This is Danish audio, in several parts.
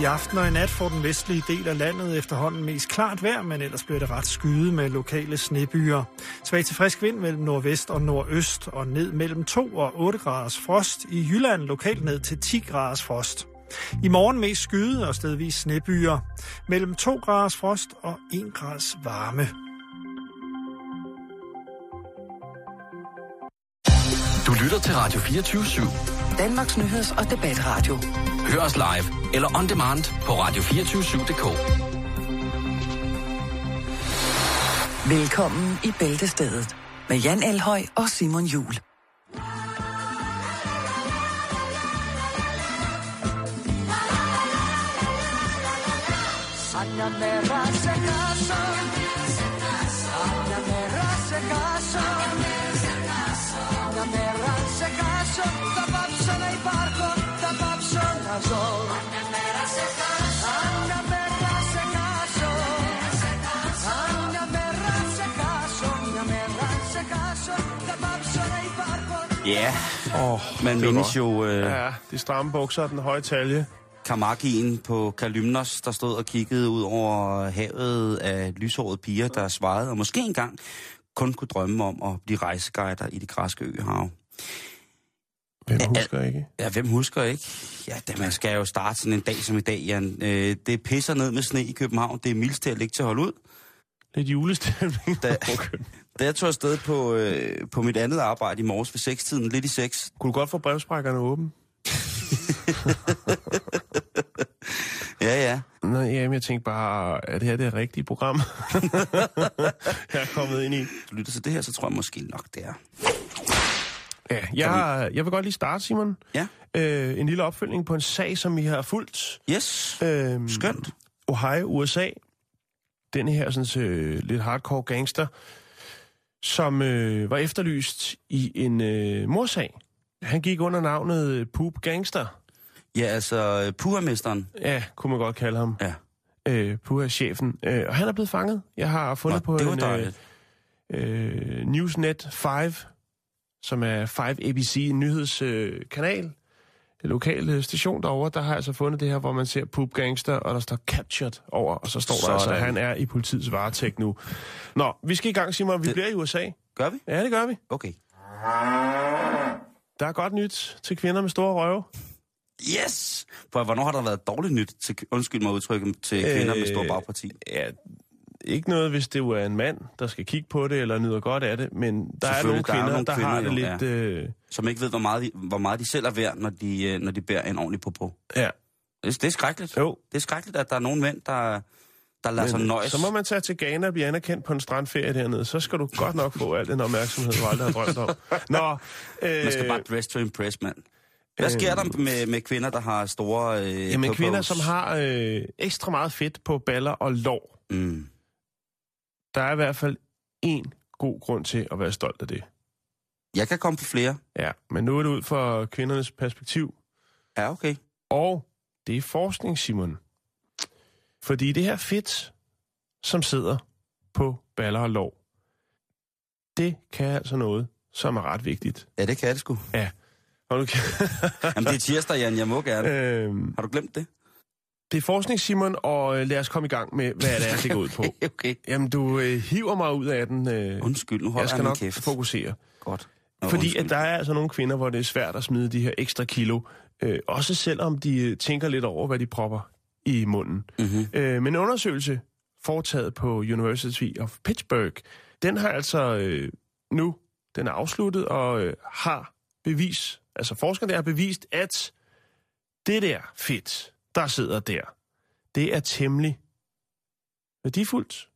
I aften og i nat får den vestlige del af landet efterhånden mest klart vejr, men ellers bliver det ret skyde med lokale snebyer. Svag til frisk vind mellem nordvest og nordøst og ned mellem 2 og 8 graders frost. I Jylland lokalt ned til 10 graders frost. I morgen mest skyde og stedvis snebyer. Mellem 2 graders frost og 1 grads varme. Du lytter til Radio 24 /7. Danmarks nyheds- og debatradio. Hør os live eller on demand på radio247.dk. Velkommen i Bæltestedet med Jan Elhøj og Simon Jul. Aña me hace caso, Aña me hace caso, Aña me me hace caso, Aña me hace caso, tapapse nei parco. Ja, Åh, man mindes jo øh, Ja, de stramme bukser og den høje talje. Kamakien på Kalymnos, der stod og kiggede ud over havet af lyshårede piger, der svejede, og måske engang kun kunne drømme om at blive rejseguider i det græske øhav. Hvem husker ikke? Ja, hvem husker ikke? Ja, da man skal jo starte sådan en dag som i dag, Jan. Øh, det pisser ned med sne i København. Det er mildst til at ligge til at holde ud. Lidt julestemning. Da, Okay. da jeg tog afsted på, øh, på mit andet arbejde i morges ved 6-tiden, lidt i 6, Kunne du godt få brevsprækkerne åbne? ja ja, Nå, jamen, jeg tænkte bare, er det her det rigtige program? jeg er kommet ind i. du lytter til det her, så tror jeg måske nok, det er. Ja, jeg, jeg vil godt lige starte, Simon. Ja. Øh, en lille opfølgning på en sag, som vi har fulgt. Yes, Øh, skønt. Ohio, USA. Den her sådan, øh, lidt hardcore gangster, som øh, var efterlyst i en øh, morsag. Han gik under navnet øh, Poop Gangster. Ja, altså, Puhamesteren. Ja, kunne man godt kalde ham. Ja. Øh, Puha-chefen. Øh, og han er blevet fanget. Jeg har fundet Nå, på en øh, øh, Newsnet 5, som er 5 ABC, en nyhedskanal. Øh, kanal. En lokal øh, station derovre, der har altså fundet det her, hvor man ser Poop Gangster, og der står captured over, og så står der Sådan. altså, at han er i politiets varetægt nu. Nå, vi skal i gang, Simon. Vi Det- bliver i USA. Gør vi? Ja, det gør vi. Okay. Der er godt nyt til kvinder med store røve. Yes! For hvornår har der været dårligt nyt, til, undskyld mig udtrykket, til kvinder med stor bagparti? Ja, ikke noget, hvis det er en mand, der skal kigge på det, eller nyder godt af det, men der er nogle Selvfølgelig, der er kvinder, nogle der, kvinder har det jo, lidt... Øh, Som ikke ved, hvor meget, de, hvor meget de selv er værd, når de, øh, når de bærer en ordentlig popo. ja. Det, det er skrækkeligt. Jo. Det er skrækkeligt, at der er nogle mænd, der, der lader sig Men, nøjes. så må man tage til Ghana og blive anerkendt på en strandferie dernede. Så skal du godt nok få al den opmærksomhed, du aldrig har drømt om. Nå, øh, Man skal bare dress to impress, mand. Hvad sker der med, med kvinder, der har store... Øh, jamen, popos? kvinder, som har øh, ekstra meget fedt på baller og lår. Mm. Der er i hvert fald én god grund til at være stolt af det. Jeg kan komme på flere. Ja, men nu er det ud fra kvindernes perspektiv. Ja, okay. Og det er forskning, Simon. Fordi det her fedt, som sidder på baller og lår, det kan altså noget, som er ret vigtigt. Ja, det kan det sgu. Og nu kan, Jamen, det er tirsdag, Jan. Jeg må gerne. øhm, Har du glemt det? Det er forskning, Simon, og øh, lad os komme i gang med, hvad det er, det går ud på. okay. Jamen, du øh, hiver mig ud af den. Øh, Undskyld, nu holder jeg skal nok kæft. fokusere. Godt. Nå, Fordi undskyld. at der er altså nogle kvinder, hvor det er svært at smide de her ekstra kilo. Øh, også selvom de øh, tænker lidt over, hvad de propper i munden. Mm-hmm. Øh, men en undersøgelse foretaget på University of Pittsburgh, den har altså øh, nu, den er afsluttet og øh, har bevis, altså forskerne har bevist, at det der fedt, der sidder der, det er temmelig værdifuldt.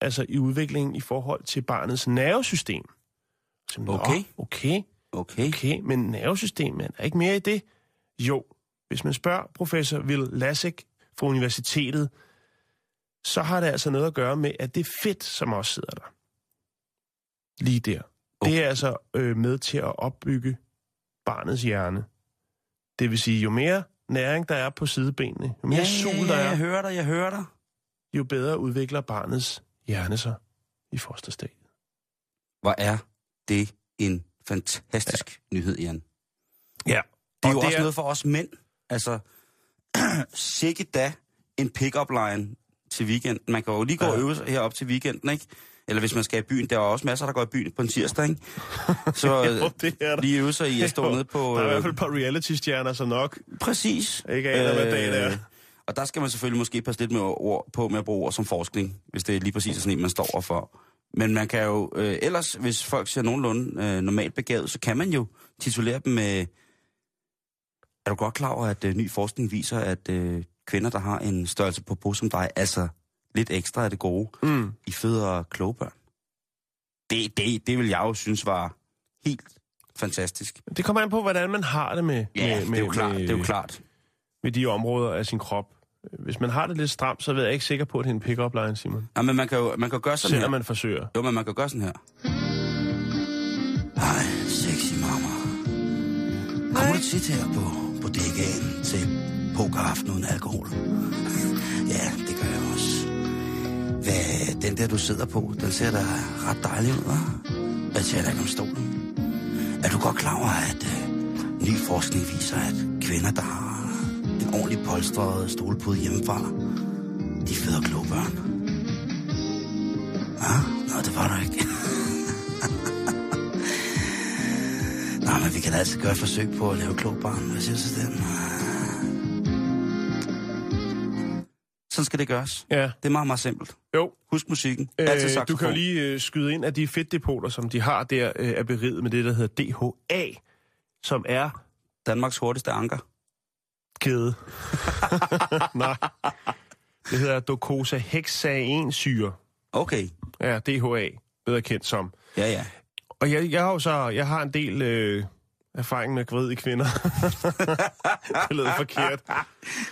Altså i udviklingen i forhold til barnets nervesystem. Så, Okay. Okay, Okay. okay, men nervesystemet er ikke mere i det? Jo, hvis man spørger professor Will Lasek fra universitetet, så har det altså noget at gøre med, at det fedt, som også sidder der. Lige der. Det er altså øh, med til at opbygge barnets hjerne. Det vil sige, jo mere næring der er på sidebenene, jo mere Ja, sol ja, der ja, jeg er, hører dig, jeg hører dig. jo bedre udvikler barnets hjerne sig i fosterstadiet. Hvor er det en fantastisk ja. nyhed, Jan. Ja. Det er Og jo det også er- noget for os mænd. Altså, sikke da en pick-up line til weekenden. Man kan jo lige gå og øve sig herop til weekenden, ikke? Eller hvis man skal i byen. Der er også masser, der går i byen på en tirsdag, ikke? Så Jo, øh, det er der. lige øve sig i at stå Jo, nede på... Der er i hvert øh, fald et par reality-stjerner, som nok Præcis. ikke aner, hvad dag det er. Og der skal man selvfølgelig måske passe lidt med ord på med at bruge ord som forskning, hvis det er lige præcis sådan en, man står overfor. Men man kan jo, øh, ellers, hvis folk ser nogenlunde øh, normalt begavet, så kan man jo titulere dem med... Er du godt klar over, at øh, ny forskning viser, at øh, kvinder, der har en størrelse på brug som dig, altså lidt ekstra af det gode, Mm. i føder kloge børn? Det, det, det vil jeg jo synes var helt fantastisk. Det kommer an på, hvordan man har det med, Ja, med, det er jo klart. med, Det er jo klart. med de områder af sin krop. Hvis man har det lidt stramt, så er jeg ikke sikker på, at det er en pick-up line, Simon. Ja, men man kan jo man kan gøre sådan her. Selvom man forsøger. Jo, men man kan gøre sådan her. Hej, sexy mama. Kommer du tit her på bodegaen til pokeraften uden alkohol? ja, det gør jeg også. Hvad, den der du sidder på, den ser da ret dejlig ud, hva'? Hvad siger der om stolen? Er du godt klar over, at øh, ny forskning viser, at kvinder, der har en ordentlig polstret stolpude hjemmefra, de føder kloge børn? Ah, nå, det var der ikke. Nå, men vi kan da altid gøre et forsøg på at lave kloge barn. Hvad siger du til den? Sådan skal det gøres. Ja, Det er meget, meget simpelt. jo. Husk musikken. Altid Øh, du kan jo lige øh, skyde ind, at de fedtdepoter, som de har der, øh, er beriget med det, der hedder DHA, som er Danmarks hurtigste anker. kæde. Nej. Det hedder docosahexaensyre. Okay. Ja, DHA, bedre kendt som. Ja, ja. Og jeg, jeg har jo så, jeg har en del øh, erfaring med gravide kvinder. det lød forkert.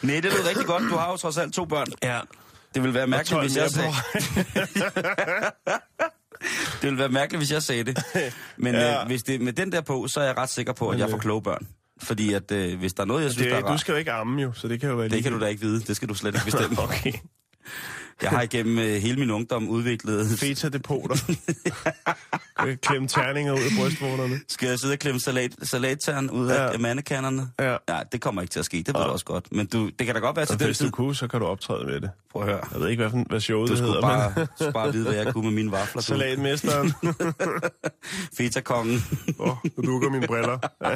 Nej, det lyder rigtig godt. Du har jo trods alt to børn. Ja. Det ville være mærkeligt, hvis jeg sagde... det ville være mærkeligt, hvis jeg sagde det. Men Ja. øh, hvis det med den der på, så er jeg ret sikker på, at jeg får kloge børn. Fordi at øh, hvis der er noget, jeg synes, Det, der er du skal jo ikke amme jo, så det kan jo være det kan du da ikke vide. Det skal du slet ikke bestemme. Okay. Jeg har igennem øh, hele min ungdom udviklet... Feta-depoter. Klemme terninger ud af brystvorterne. Skal jeg sidde og klemme salat, salattern ud Ja. af mandekannerne? Ja. Ja, det kommer ikke til at ske, det ved Ja. du også godt. Men du, det kan da godt være til Og den hvis tid. du kunne, så kan du optræde med det. Prøv at høre. Jeg ved ikke, hvad, hvad showet Du det skulle hedder, bare, men... skulle bare vide, hvad jeg kunne med mine vafler. Salatmesteren. Feta-kongen. Åh, oh, nu dukker mine briller. Ja,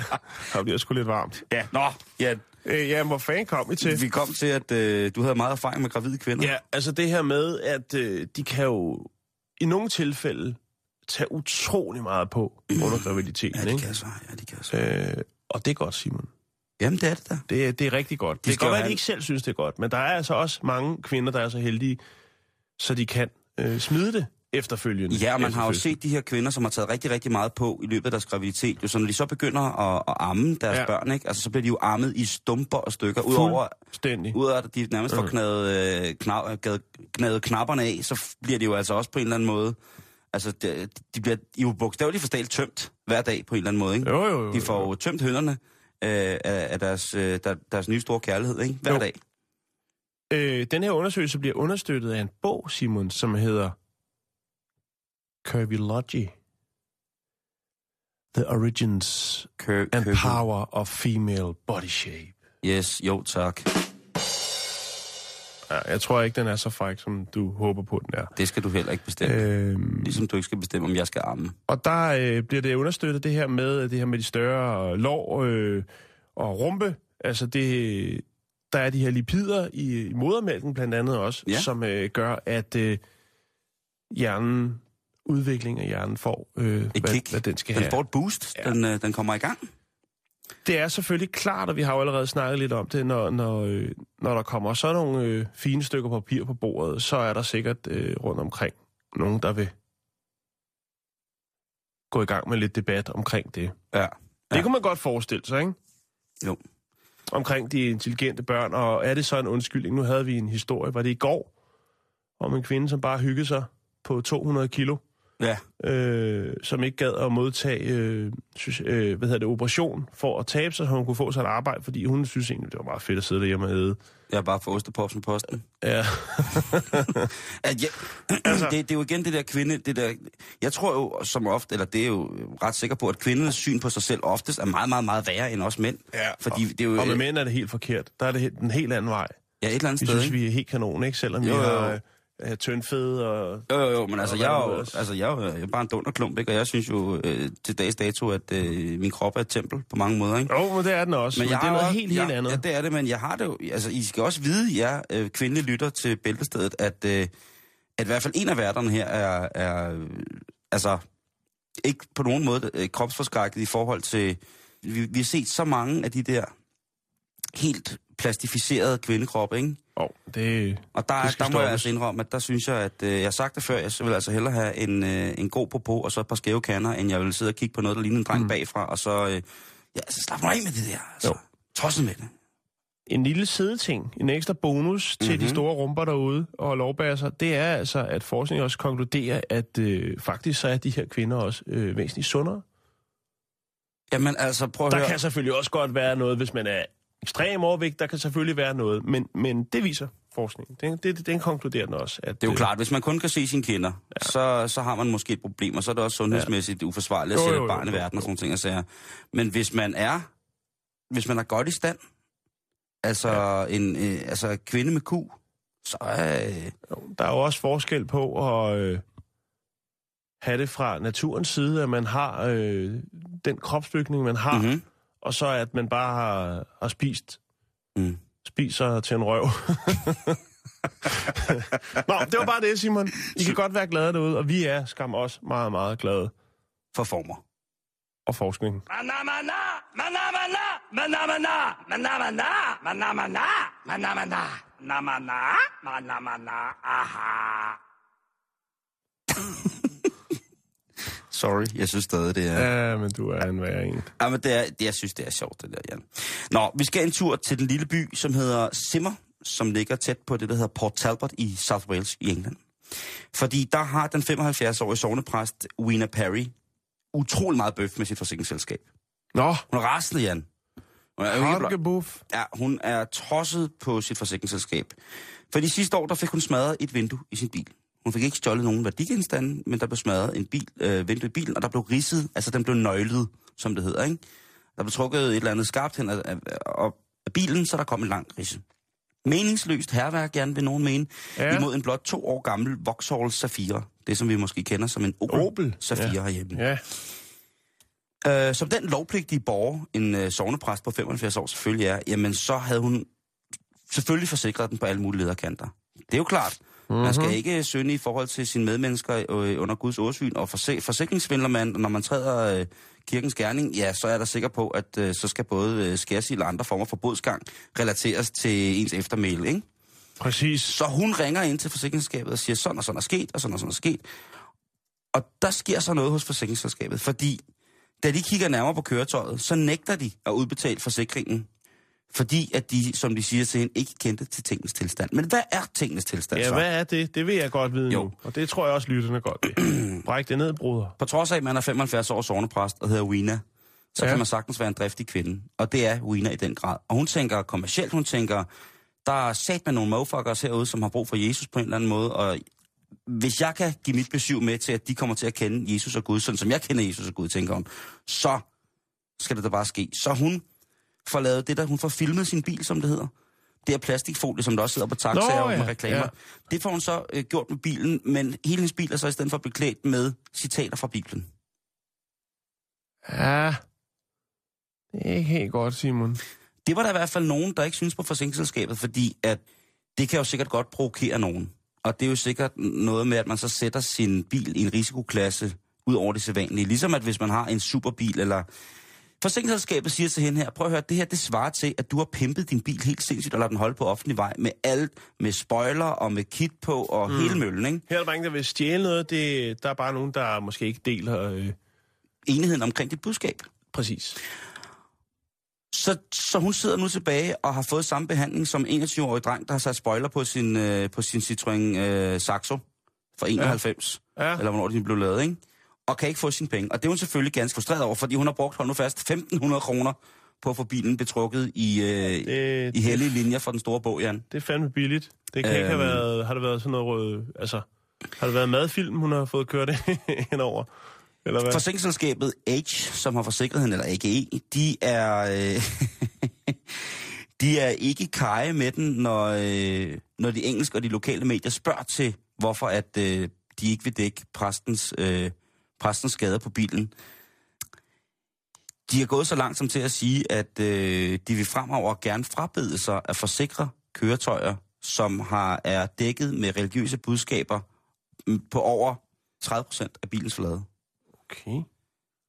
det bliver sgu lidt varmt. Ja, nå, ja, Øh, ja, hvor fanden kom I til? vi kom til, at øh, du havde meget erfaring med gravide kvinder. Ja, altså det her med, at øh, de kan jo i nogle tilfælde tage utrolig meget på under graviditeten. Ja, de ikke? kan så. Ja, de kan så. Øh, og det er godt, Simon. Jamen, det er det da. Det, er- det er rigtig godt. De det skal kan godt være, at de ikke selv synes, det er godt, men der er altså også mange kvinder, der er så heldige, så de kan øh, smide det efterfølgende. Ja, og man har jo set de her kvinder, som har taget rigtig, rigtig meget på i løbet af deres graviditet. Jo, så når de så begynder at, at amme deres Ja. børn, ikke? Altså, så bliver de jo ammet i stumper og stykker. Udover, udover at de nærmest får knadet, øh, knav, gad- knadet knapperne af, så bliver de jo altså også på en eller anden måde... Altså, de, de bliver jo bogstaveligt forstalt tømt hver dag på en eller anden måde, ikke? Jo, jo, jo. De får jo tømt hønderne øh, af, af deres, øh, der, deres nye store kærlighed, ikke? Hver Jo. dag. Øh, den her undersøgelse bliver understøttet af en bog, Simon, som hedder Curvology. The Origins Kør, and kør, Power of Female Body Shape. Yes, jo tak. Ja, jeg tror ikke, den er så fræk, som du håber på, den er. Det skal du heller ikke bestemme. Øh. Øhm, Ligesom du ikke skal bestemme, om jeg skal amme. og der øh, bliver det understøttet, det her med det her med de større lår øh, og rumpe. Altså det, der er de her lipider i, i modermælken blandt andet også, Ja. som øh, gør, at øh, hjernen, udvikling af hjernen får, øh, hvad, kick. hvad den skal Den have. får et boost. Ja. Den, øh, den kommer i gang. Det er selvfølgelig klart, og vi har jo allerede snakket lidt om det, når, når, øh, når der kommer sådan nogle øh, fine stykker papir på bordet, så er der sikkert øh, rundt omkring nogen, der vil gå i gang med lidt debat omkring det. Ja. Det Ja. kunne man godt forestille sig, ikke? Jo. Omkring de intelligente børn, og er det så en undskyldning? Nu havde vi en historie, var det i går, om en kvinde, som bare hyggede sig på 200 kilo Ja. øh, som ikke gad at modtage øh, synes, øh, hvad hedder det, operation for at tabe sig, så hun kunne få sig et arbejde, fordi hun synes egentlig, det var meget fedt at sidde derhjemme og æde. Jeg er bare for ostepops med posten. Ja. At ja, altså, det, det er jo igen det der kvinde, det der, jeg tror jo som ofte, eller det er jo ret sikker på, at kvindernes syn på sig selv oftest er meget, meget, meget værre end os mænd. ja Fordi det er jo, Og med mænd er det helt forkert. Der er det den helt anden vej. ja, et eller andet Vi sted, synes, ikke? vi er helt kanon, ikke? Selvom Jo, vi jo, jo. Øh, tyndfede og... Jo, jo, jo, men altså, jeg er jo, altså, jeg er jo jeg er bare en dunderklump, ikke? Og jeg synes jo øh, til dags dato, at øh, min krop er et tempel på mange måder, ikke? Jo, men det er den også. Men, men det er noget også- helt, jeg, helt andet. Ja, det er det, men jeg har det jo... Altså, I skal også vide, jer øh, kvindelige lytter til Bæltestedet, at, øh, at i hvert fald en af værterne her er, er øh, altså, ikke på nogen måde øh, kropsforskrækket i forhold til... Vi, vi har set så mange af de der helt plastificerede kvindekroppe, ikke? Oh, det, Og der, Det der må jeg stoppes. altså indrømme, at der synes jeg, at øh, jeg har sagt det før, jeg vil altså hellere have en, øh, en god popo og så et par skæve kander, end jeg vil sidde og kigge på noget, der ligner en dreng mm. bagfra, og så, øh, ja, så slap mig af med det der. Altså. Jo. Tosset med det. en lille sideting, en ekstra bonus til Mhm. mm-hmm. de store rumper derude og lovbasser, det er altså, at forskning også konkluderer, at øh, faktisk så er de her kvinder også øh, væsentligt sundere. Jamen altså, prøv at Der høre. kan selvfølgelig også godt være noget, hvis man er ekstrem overvægt, der kan selvfølgelig være noget, men, men det viser forskningen. Den, det, den konkluderer den også. At, Det er jo øh, klart, hvis man kun kan se sine kinder, ja. så, så har man måske et problem, og så er det også sundhedsmæssigt ja. uforsvarligt at sætte et barn i verden og sådan ting. Altså. Men hvis man er hvis man er godt i stand, altså ja. en øh, altså kvinde med ku, så er... Øh, Der er jo også forskel på at øh, have det fra naturens side, at man har øh, den kropsbygning, man har, mm-hmm. Og så at man bare har, har spist mm. spiser til en røv. Nå, det var bare det, Simon. I kan godt være glade derude, og vi er skam også meget, meget glade for former. for forskningen. Sorry, jeg synes stadig, det er... Ja, men du er en værre en. Ja, men det er, det, jeg synes, det er sjovt, det der, Jan. Nå, vi skal en tur til den lille by, som hedder Simmer, som ligger tæt på det, der hedder Port Talbot i South Wales i England. Fordi der har den 75-årige sovnepræst, Wina Perry, utrolig meget bøf med sit forsikringsselskab. Nå, Hun er rasende, Jan. Hun er, ja, hun er tosset på sit forsikringsselskab. For de sidste år, der fik hun smadret et vindue i sin bil. Hun fik ikke stjålet nogen værdigenstande, men der blev smadret en bil, øh, vindue i bilen, og der blev ridset, altså den blev nøglet, som det hedder, ikke? Der blev trukket et eller andet skarpt hen af, af, af, af bilen, så der kom en lang ridse. Meningsløst herværk, gerne vil nogen mene, Ja. imod en blot to år gammel Vauxhall Zafira. Det, som vi måske kender som en Opel, Opel, Zafira ja. herhjemme. Ja, Øh, som den lovpligtige borger, en øh, sovnepræst på 75 år selvfølgelig er, jamen så havde hun selvfølgelig forsikret den på alle mulige lederkanter. Det er jo klart. Mm-hmm. Man skal ikke synde i forhold til sine medmennesker øh, under Guds årsyn, og forse- forsikringsvindler man, når man træder øh, kirkens gerning, ja, så er der sikker på, at øh, så skal både øh, skærsild og andre former for bodsgang relateres til ens eftermæle, ikke? præcis. Så hun ringer ind til forsikringsselskabet og siger, sådan og sådan er sket, og sådan og sådan er sket. Og der sker så noget hos forsikringsselskabet, fordi da de kigger nærmere på køretøjet, så nægter de at udbetale forsikringen, fordi at de, som de siger til hende, ikke kendte til tingens tilstand. Men hvad er tingens tilstand Ja, så? hvad er det? Det vil jeg godt vide Jo. nu. Og det tror jeg også, lytterne godt vil. Bræk det ned, bruder. På trods af, at man er 75 års sovnepræst og hedder Wina, så Ja. kan man sagtens være en driftig kvinde. Og det er Wina i den grad. Og hun tænker kommercielt, hun tænker, der er sat med nogle motherfuckers herude, som har brug for Jesus på en eller anden måde, og hvis jeg kan give mit besøg med til, at de kommer til at kende Jesus og Gud, sådan som jeg kender Jesus og Gud, tænker hun, så skal det da bare ske. Så hun får lavet det der, hun får filmet sin bil, som det hedder. Det er plastikfolie, som der også sidder på taxaer Nå, med ja, reklamer. ja. Det får hun så øh, gjort med bilen, men hele hendes bil er så i stedet for beklædt med citater fra Bibelen. Ja, det er ikke helt godt, Simon. Det var der i hvert fald nogen, der ikke synes på forsikringsselskabet, fordi at det kan jo sikkert godt provokere nogen. Og det er jo sikkert noget med, at man så sætter sin bil i en risikoklasse ud over det sædvanlige. Ligesom at hvis man har en superbil, eller... Forsikringsselskabet siger til hende her, prøv at høre, det her det svarer til, at du har pimpet din bil helt sindssygt og lader den holde på offentlig vej med alt, med spoiler og med kit på og mm. hele møllen, ikke? Her er der mange, der vil stjæle noget. Det, der er bare nogen, der måske ikke deler... Øh, Enigheden omkring dit budskab. præcis. Så, så hun sidder nu tilbage og har fået samme behandling som en 21-årig dreng, der har sat spoiler på sin, øh, på sin Citroën øh, Saxo fra 91. Ja. Ja. eller hvornår de blev lavet, ikke? Og kan ikke få sine penge. Og det er hun selvfølgelig ganske frustreret over, fordi hun har brugt, hold nu fast, 1.500 kroner på at få bilen betrukket i, øh, Det, i hellige linjer for den store bog, Jan. det er fandme billigt. Det kan ikke have Øhm. været... Har det været sådan noget rød... Altså, har det været madfilm, hun har fået kørt henover? Eller hvad? Forsikringsselskabet H, som har forsikret hende, eller AGE, de er, øh, de er ikke kaje med den, når, øh, når de engelske og de lokale medier spørger til, hvorfor at øh, de ikke vil dække præstens, øh, præstens skader på bilen. De er gået så langt som til at sige, at øh, de vil fremover gerne frabede sig at forsikre køretøjer, som har er dækket med religiøse budskaber mm, på over 30 procent af bilens flade. Okay.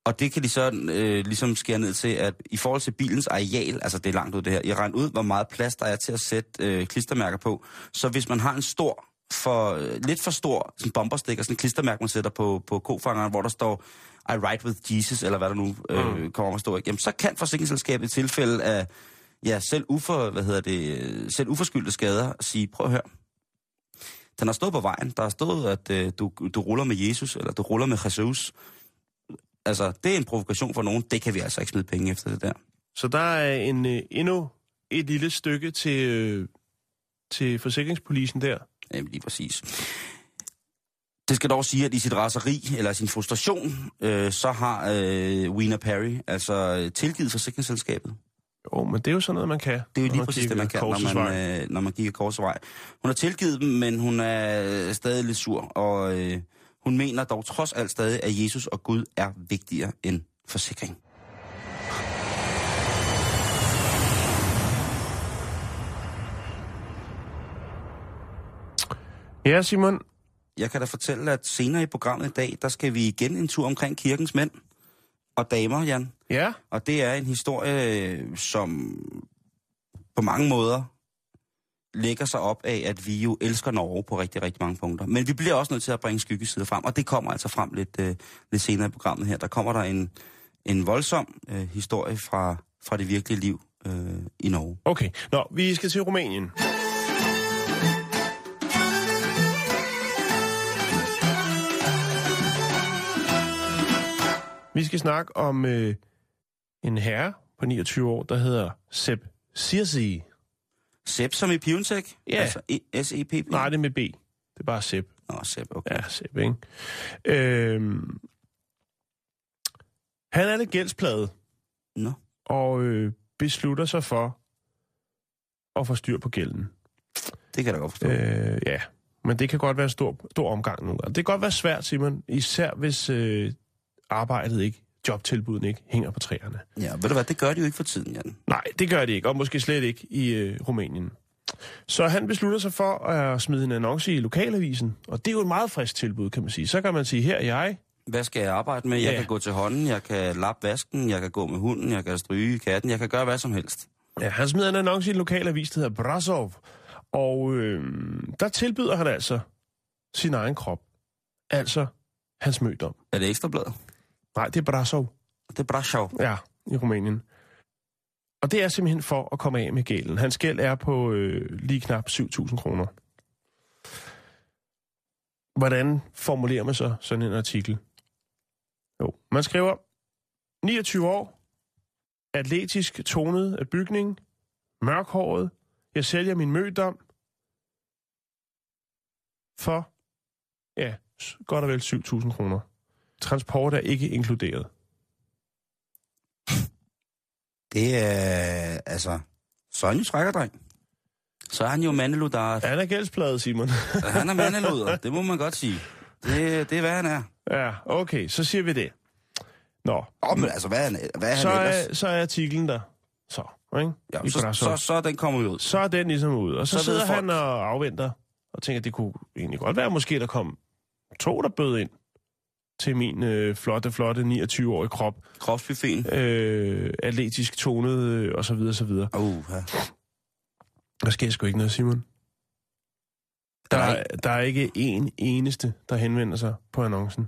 Og det kan de så øh, ligesom skære ned til, at i forhold til bilens areal, altså det er langt ud det her, jeg regner ud, hvor meget plads der er til at sætte øh, klistermærker på. Så hvis man har en stor, for, øh, lidt for stor sådan bomberstikker, sådan en klistermærke, man sætter på, på kofangeren, hvor der står I ride with Jesus, eller hvad der nu øh, Mm. kommer at stå, jamen så kan forsikringsselskabet i tilfælde af ja, selv, ufor, hvad hedder det, selv uforskyldte skader sige, prøv at høre, den har stået på vejen. Der har stået, at øh, du, du ruller med Jesus, eller du ruller med Jesus. Altså, det er en provokation for nogen. Det kan vi altså ikke smide penge efter det der. Så der er en, øh, endnu et lille stykke til, øh, til forsikringspolisen der. Jamen, lige præcis. Det skal dog sige, at i sit raseri, eller sin frustration, øh, så har øh, Wiener Perry altså øh, tilgivet forsikringsselskabet. Jo, men det er jo sådan noget, man kan. Det er jo lige præcis det, man kan, når man, øh, når man kigger korsets vej. Hun har tilgivet dem, men hun er øh, stadig lidt sur, og øh, hun mener dog trods alt stadig, at Jesus og Gud er vigtigere end forsikring. Ja, Simon. Jeg kan da fortælle, at senere i programmet i dag, der skal vi igen en tur omkring kirkens mænd og damer, Jan. Ja, Og det er en historie, som på mange måder lægger sig op af, at vi jo elsker Norge på rigtig, rigtig mange punkter. Men vi bliver også nødt til at bringe skyggesider frem, og det kommer altså frem lidt, øh, lidt senere i programmet her. Der kommer der en, en voldsom øh, historie fra, fra det virkelige liv øh, i Norge. okay. Nå, vi skal til Rumænien. Vi skal snakke om øh, en herre på 29 år, der hedder Sepp Sirsi. Sepp som i Pivensek? Ja. Altså E- S-E-P-P? Nej, det er med B. Det er bare Sepp. Nå, Sepp, okay. Ja, Sepp, ikke? Øhm, han er lidt gældspladet, Nå. og øh, beslutter sig for at få styr på gælden. Det kan jeg da godt forstå. Øh, ja, men det kan godt være en stor, stor omgang gange. Det kan godt være svært, Simon, især hvis øh, arbejdet ikke, jobtilbudene ikke hænger på træerne. Ja, ved du hvad, det gør de jo ikke for tiden, Jan. Nej, det gør det ikke, og måske slet ikke i øh, Rumænien. Så han beslutter sig for at smide en annonce i lokalavisen, og det er jo et meget frisk tilbud, kan man sige. Så kan man sige, her er jeg, Hvad skal jeg arbejde med? Jeg Ja. kan gå til hånden, jeg kan lappe vasken, jeg kan gå med hunden, jeg kan stryge katten, jeg kan gøre hvad som helst. Ja, han smider en annonce i en lokal avis, der hedder Brasov. Og øh, der tilbyder han altså sin egen krop. Altså hans mødom. Er det ekstrabladet? Nej, det er Brasov. Det er bare sjov. Ja, i Rumænien. Og det er simpelthen for at komme af med gælden. Hans gæld er på øh, lige knap 7.000 kroner. Hvordan formulerer man så sådan en artikel? Jo, man skriver 29 år, atletisk tonet af bygning, mørkhåret, jeg sælger min mødom for, ja, godt og vel 7.000 kroner. Transport er ikke inkluderet. Det er, altså, så er han jo trækkerdreng. Så er han jo mandeludar. Han er gældspladet, Simon. Han er mandeluder, det må man godt sige. Det, det er, hvad han er. Ja, okay, så siger vi det. Nå, Åh, men altså, hvad er han, hvad er så han ellers? er, så er artiklen der. Så, ikke? Ja, I så, så, så er den kommet ud. så er den ligesom ud. Og så, Så så sidder han og afventer, og tænker, det kunne egentlig godt være, måske der kom to, der bød ind til min øh, flotte, flotte 29-årige krop. Kropsbuffeten. Øh, atletisk tonet, øh, og så videre, så videre. Uh, ja. Der sker sgu ikke noget, Simon. Der, Nej. er, der er ikke en eneste, der henvender sig på annoncen.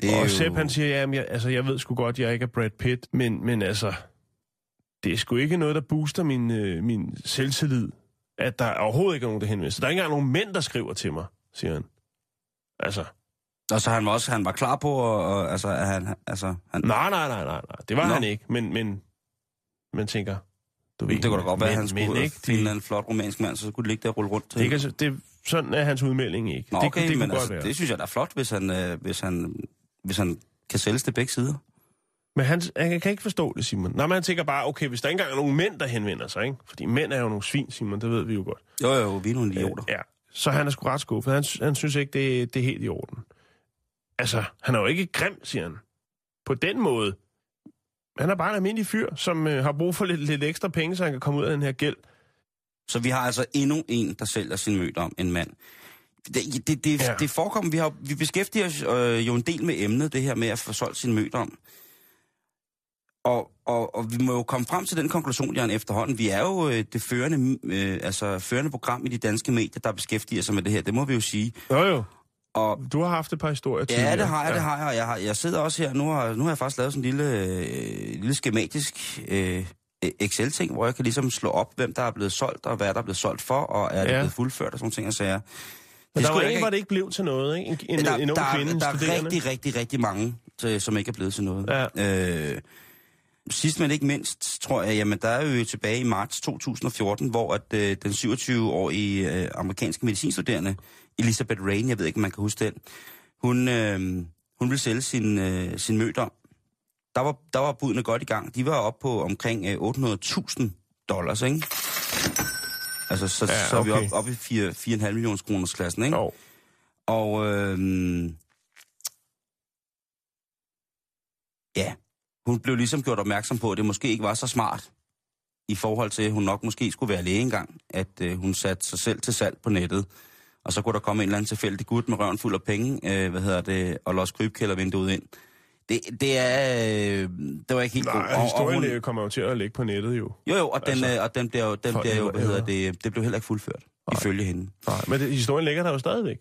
Det er og jo- Sepp, han siger, ja, jeg, altså, jeg ved sgu godt, jeg ikke er Brad Pitt, men, men altså, det er sgu ikke noget, der booster min, øh, min selvtillid at der overhovedet ikke er nogen, der henvender sig. Der er ikke engang nogen mænd, der skriver til mig, siger han. Altså, Og så han var også han var klar på, og, og altså, at han, altså, han, nej, nej, nej, nej, nej. Det var Nå. han ikke, men, men man tænker, du ved, det kunne da godt være, at han skulle mænd, ikke? finde en De, eller anden flot romansk mand, så skulle det ligge der og rulle rundt til. det, kan, det, sådan er hans udmelding ikke. Nå, det, okay, kunne- det men altså, være. det synes jeg da er flot, hvis han, øh, hvis han, hvis han kan sælges til begge sider. Men han, han kan ikke forstå det, Simon. Nej, men han tænker bare, okay, hvis der ikke engang er nogen mænd, der henvender sig, ikke? Fordi mænd er jo nogle svin, Simon, det ved vi jo godt. Jo, jo, vi er nogle idioter. Ja, så han er sgu ret skuffet. Han, han synes ikke, det, det er helt i orden. Altså, han er jo ikke grim, siger han. På den måde. Han er bare en almindelig fyr, som øh, har brug for lidt, lidt ekstra penge, så han kan komme ud af den her gæld. Så vi har altså endnu en, der sælger sin mødt om en mand. Det, det, det, Ja. det forekommer, vi, har, vi beskæftiger os øh, jo en del med emnet, det her med at få solgt sin mødt om. Og, og, og vi må jo komme frem til den konklusion, Jan, efterhånden. Vi er jo øh, det førende, øh, altså, førende program i de danske medier, der beskæftiger sig med det her. Det må vi jo sige. Jo, jo. Og Du har haft et par historier tidligere. Ja, det har jeg, det har jeg. Jeg, har, jeg sidder også her, nu har, nu har jeg faktisk lavet sådan en lille, øh, lille skematisk øh, Excel-ting, hvor jeg kan ligesom slå op, hvem der er blevet solgt, og hvad der er blevet solgt for, og er det Ja. blevet fuldført, og sådan ting, og sager. Men der var en, hvor det ikke blev til noget, ikke? En, en, der, en ung der, kvinde, der er rigtig, rigtig, rigtig mange, til, som ikke er blevet til noget. Ja. Øh, sidst men ikke mindst, tror jeg, jamen der er jo tilbage i marts 2014, hvor at, øh, den 27-årige øh, amerikanske medicinstuderende, Elizabeth Rain, jeg ved ikke, om man kan huske den, hun, øh, hun ville sælge sin, øh, sin mødom. Der var, der var budene godt i gang. De var oppe på omkring øh, 800.000 dollars, ikke? Altså, så, Ja, ja, så er vi okay. oppe op i 4, 4,5 millioners kroners klassen, ikke? Jo. Og øh, ja, hun blev ligesom gjort opmærksom på, at det måske ikke var så smart, i forhold til, at hun nok måske skulle være læge engang, at øh, hun satte sig selv til salg på nettet. Og så kunne der komme en eller anden tilfældig gut med røven fuld af penge, øh, hvad hedder det, og låse krybkældervinduet ind. Det, det er, øh, det var ikke helt godt. Nej, Og- og historien hun... kommer jo til at ligge på nettet jo. Jo, jo, og den, Altså, øh, og den bliver jo, den bliver jo hvad hedder det, det blev heller ikke fuldført, Nej. ifølge hende. Nej, men det, historien ligger der jo stadigvæk.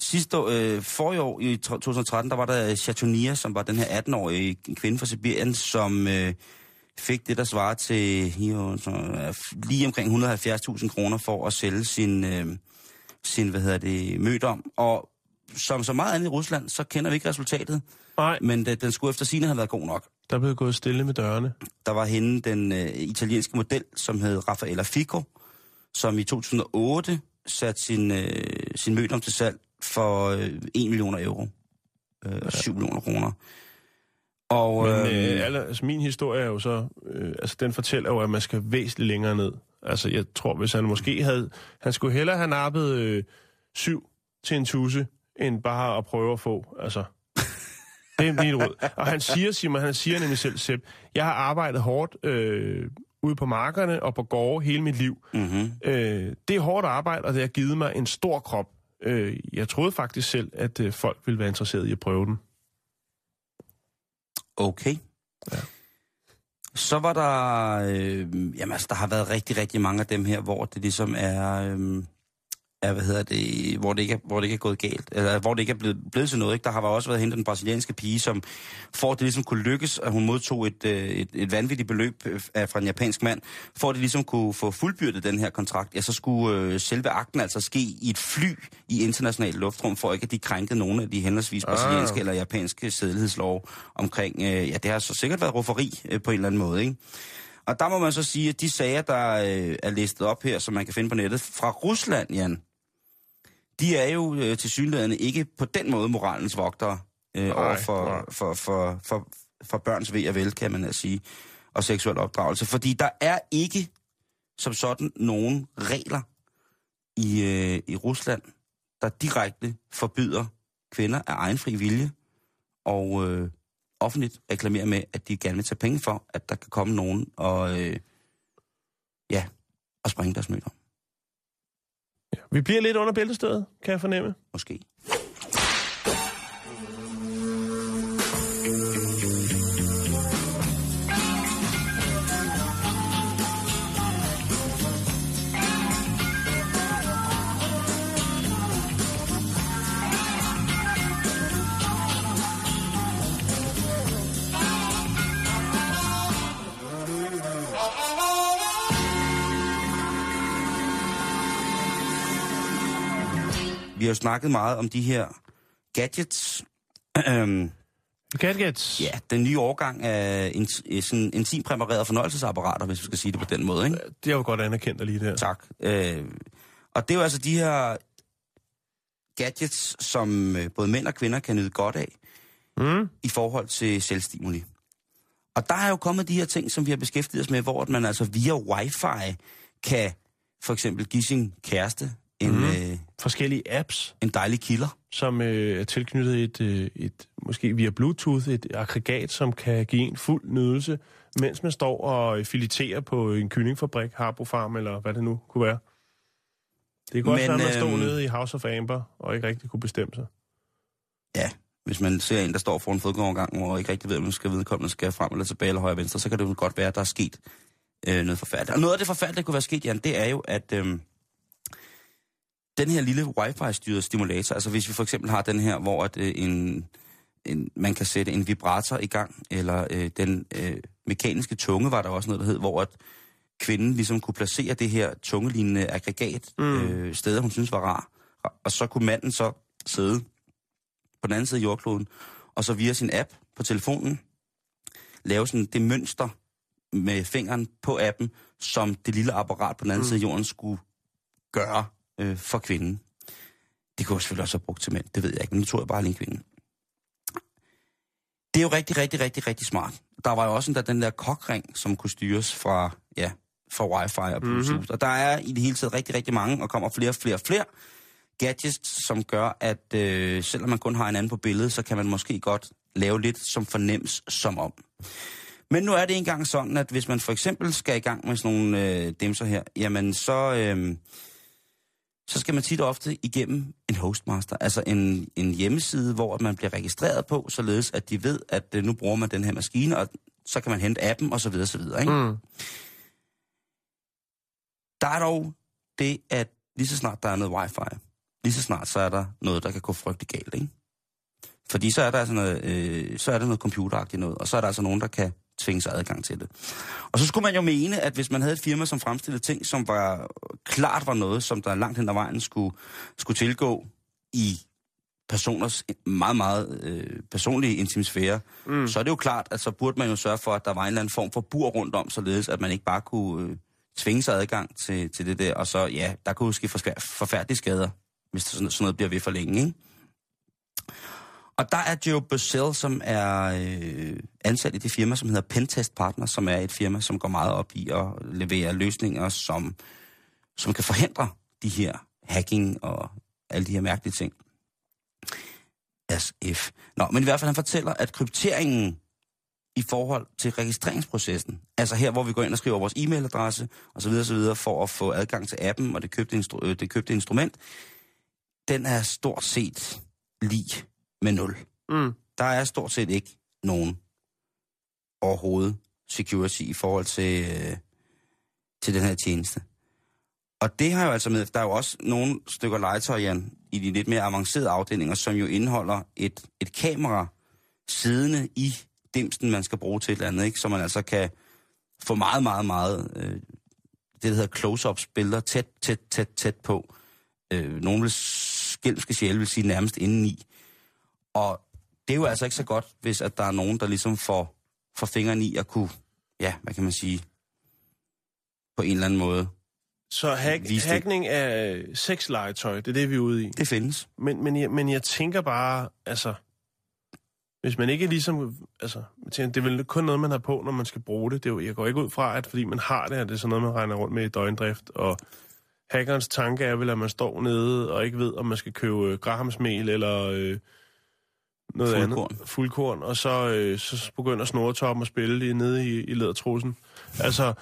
Sidste år, øh, forrige år, i 2013, der var der Chatonia, som var den her 18-årige kvinde fra Sibirien, som øh, fik det, der svarer til jo, så, øh, lige omkring 170.000 kroner for at sælge sin, øh, sin hvad hedder det, mødom. Og som så meget andet i Rusland, så kender vi ikke resultatet, Nej, men det, den skulle efter sine have været god nok. der blev gået stille med dørene. Der var hende den øh, italienske model, som hed Raffaella Fico, som i 2008 satte sin, øh, sin mødom til salg for øh, 1 millioner euro. Øh, 7 millioner kroner. Og, Men øhm, øh, alle, altså, min historie er jo så, øh, altså den fortæller jo, at man skal væsentligt længere ned. Altså jeg tror, hvis han måske havde, han skulle hellere have nappet øh, syv til en tusse, end bare at prøve at få, altså. Det er mit råd. Og han siger, Simon, han siger nemlig selv, Sepp, jeg har arbejdet hårdt øh, ude på markerne og på gårde hele mit liv. mm-hmm. Øh, det er hårdt arbejde, og det har givet mig en stor krop. Øh, jeg troede faktisk selv, at øh, folk ville være interesseret i at prøve den. Okay. Ja. Så var der, øh, jamen altså, der har været rigtig, rigtig mange af dem her, hvor det ligesom er, øh, er hvad hedder det, hvor det ikke er, hvor det ikke er gået galt, eller hvor det ikke er blevet, blevet til noget. Ikke? Der har også været hentet den brasilianske pige, som for at det ligesom kunne lykkes, at hun modtog et, øh, et, et vanvittigt beløb øh, af- fra en japansk mand, for at det ligesom kunne få fuldbyrdet den her kontrakt, ja, så skulle øh, selve akten altså ske i et fly i international luftrum, for ikke at de krænkede nogle af de henholdsvis Ah. brasilianske eller japanske sædelighedslov omkring, øh, ja, det har så sikkert været rufferi øh, på en eller anden måde, ikke? Og der må man så sige, at de sager, der øh, er listet op her, som man kan finde på nettet, fra Rusland, Jan, de er jo øh, til synligheden ikke på den måde moralens vogtere øh, Nej, over for, nej. for, for, for, for børns ved og vel, kan man altså sige, og seksuel opdragelse. Fordi der er ikke som sådan nogen regler i, øh, i Rusland, der direkte forbyder kvinder af egen fri vilje og øh, offentligt reklamerer med, at de gerne vil tage penge for, at der kan komme nogen og, øh, ja, og springe deres møder. Vi bliver lidt under bæltestedet, kan jeg fornemme. måske. Jo snakket meget om de her gadgets. Øhm, Gadgets. ja, den nye årgang af in, sådan intimpræparerede fornøjelsesapparater, hvis vi skal sige det på den måde, ikke? Det er jo godt anerkendt lige der. Tak. Øh, og det er jo altså de her gadgets, som øh, både mænd og kvinder kan nyde godt af Mm. i forhold til selvstimuli. Og der er jo kommet de her ting, som vi har beskæftiget os med, hvor man altså via wifi kan for eksempel give sin kæreste en, mm. øh, Forskellige apps, en dejlig kilder. som øh, er tilknyttet et, øh, et, måske via Bluetooth, et aggregat, som kan give en fuld nydelse, mens man står og filiterer på en kyllingfabrik, Harbo Farm, eller hvad det nu kunne være. Det kunne også Men, være, at man stod øhm, nede i House of Amber, og ikke rigtig kunne bestemme sig. Ja, hvis man ser en, der står for en fodgængovergang, hvor ikke rigtig ved, om man skal vedkommende skal frem eller tilbage eller højre og venstre, så kan det jo godt være, at der er sket øh, noget forfærdeligt. Og noget af det forfærdelige, der kunne være sket, Jan, det er jo, at øh, den her lille wifi-styrede stimulator, altså hvis vi for eksempel har den her, hvor at, øh, en, en, man kan sætte en vibrator i gang, eller øh, den øh, mekaniske tunge var der også noget, der hed, hvor at kvinden ligesom kunne placere det her tungelignende aggregat mm. øh, steder, hun synes var rar. Og, og så kunne manden så sidde på den anden side af jordkloden, og så via sin app på telefonen, lave sådan det mønster med fingeren på appen, som det lille apparat på den anden mm. side af jorden skulle gøre øh, for kvinden. Det kunne jeg selvfølgelig også have brugt til mænd, det ved jeg ikke, men nu tror jeg bare lige kvinden. Det er jo rigtig, rigtig, rigtig, rigtig smart. Der var jo også der, den der kokring, som kunne styres fra, ja, fra wifi og Bluetooth. Mm-hmm. Og der er i det hele taget rigtig, rigtig mange, og kommer flere og flere og flere gadgets, som gør, at øh, selvom man kun har en anden på billedet, så kan man måske godt lave lidt, som fornems som om. Men nu er det engang sådan, at hvis man for eksempel skal i gang med sådan nogle øh, demser her, jamen så, øh, så skal man tit og ofte igennem en hostmaster, altså en, en hjemmeside, hvor man bliver registreret på, således at de ved, at øh, nu bruger man den her maskine, og så kan man hente appen og så videre, så videre. Ikke? Mm. Der er dog det, at lige så snart der er noget wifi, lige så snart så er der noget, der kan gå frygtelig galt, ikke? Fordi så er der altså noget, øh, så er der noget computeragtigt noget, og så er der altså nogen, der kan tvinge sig adgang til det. Og så skulle man jo mene, at hvis man havde et firma, som fremstillede ting, som var klart var noget, som der langt hen ad vejen skulle, skulle tilgå i personers meget, meget øh, personlige intimsfære, mm. så er det jo klart, at så burde man jo sørge for, at der var en eller anden form for bur rundt om, således at man ikke bare kunne øh, tvinge sig adgang til, til det der, og så, ja, der kunne ske forfær- forfærdelige skader, hvis sådan, sådan noget bliver ved for længe, ikke? Og der er Joe Bussell, som er øh, ansat i det firma, som hedder Pentest Partner, som er et firma, som går meget op i at levere løsninger, som, som kan forhindre de her hacking og alle de her mærkelige ting. SF. Nå, men i hvert fald han fortæller, at krypteringen i forhold til registreringsprocessen, altså her, hvor vi går ind og skriver vores e-mailadresse osv. osv. for at få adgang til appen og det købte, instru- øh, det købte instrument, den er stort set lige med nul. Mm. Der er stort set ikke nogen overhovedet security i forhold til, øh, til den her tjeneste. Og det har jo altså med, der er jo også nogle stykker legetøj, Jan, i de lidt mere avancerede afdelinger, som jo indeholder et, et kamera siddende i dimsen, man skal bruge til et eller andet, ikke? så man altså kan få meget, meget, meget, øh, det der hedder close-ups billeder, tæt, tæt, tæt, tæt på. Øh, nogle vil skælmske sjæle vil sige nærmest indeni. Og det er jo altså ikke så godt, hvis at der er nogen, der ligesom får, får fingeren i at kunne, ja, hvad kan man sige, på en eller anden måde. Så hack, hackning af sexlegetøj, det er det, vi er ude i. Det findes. Men, men, jeg, men jeg tænker bare, altså... Hvis man ikke ligesom... Altså, tænker, det er vel kun noget, man har på, når man skal bruge det. det er jo, jeg går ikke ud fra, at fordi man har det, at det er sådan noget, man regner rundt med i døgndrift. Og hackerens tanke er vel, at man står nede og ikke ved, om man skal købe øh, grahamsmel eller øh, noget Fuldkorn. andet. Fuldkorn. Og så, øh, så begynder snoretoppen at spille lige nede i, i lædertrussen. Altså,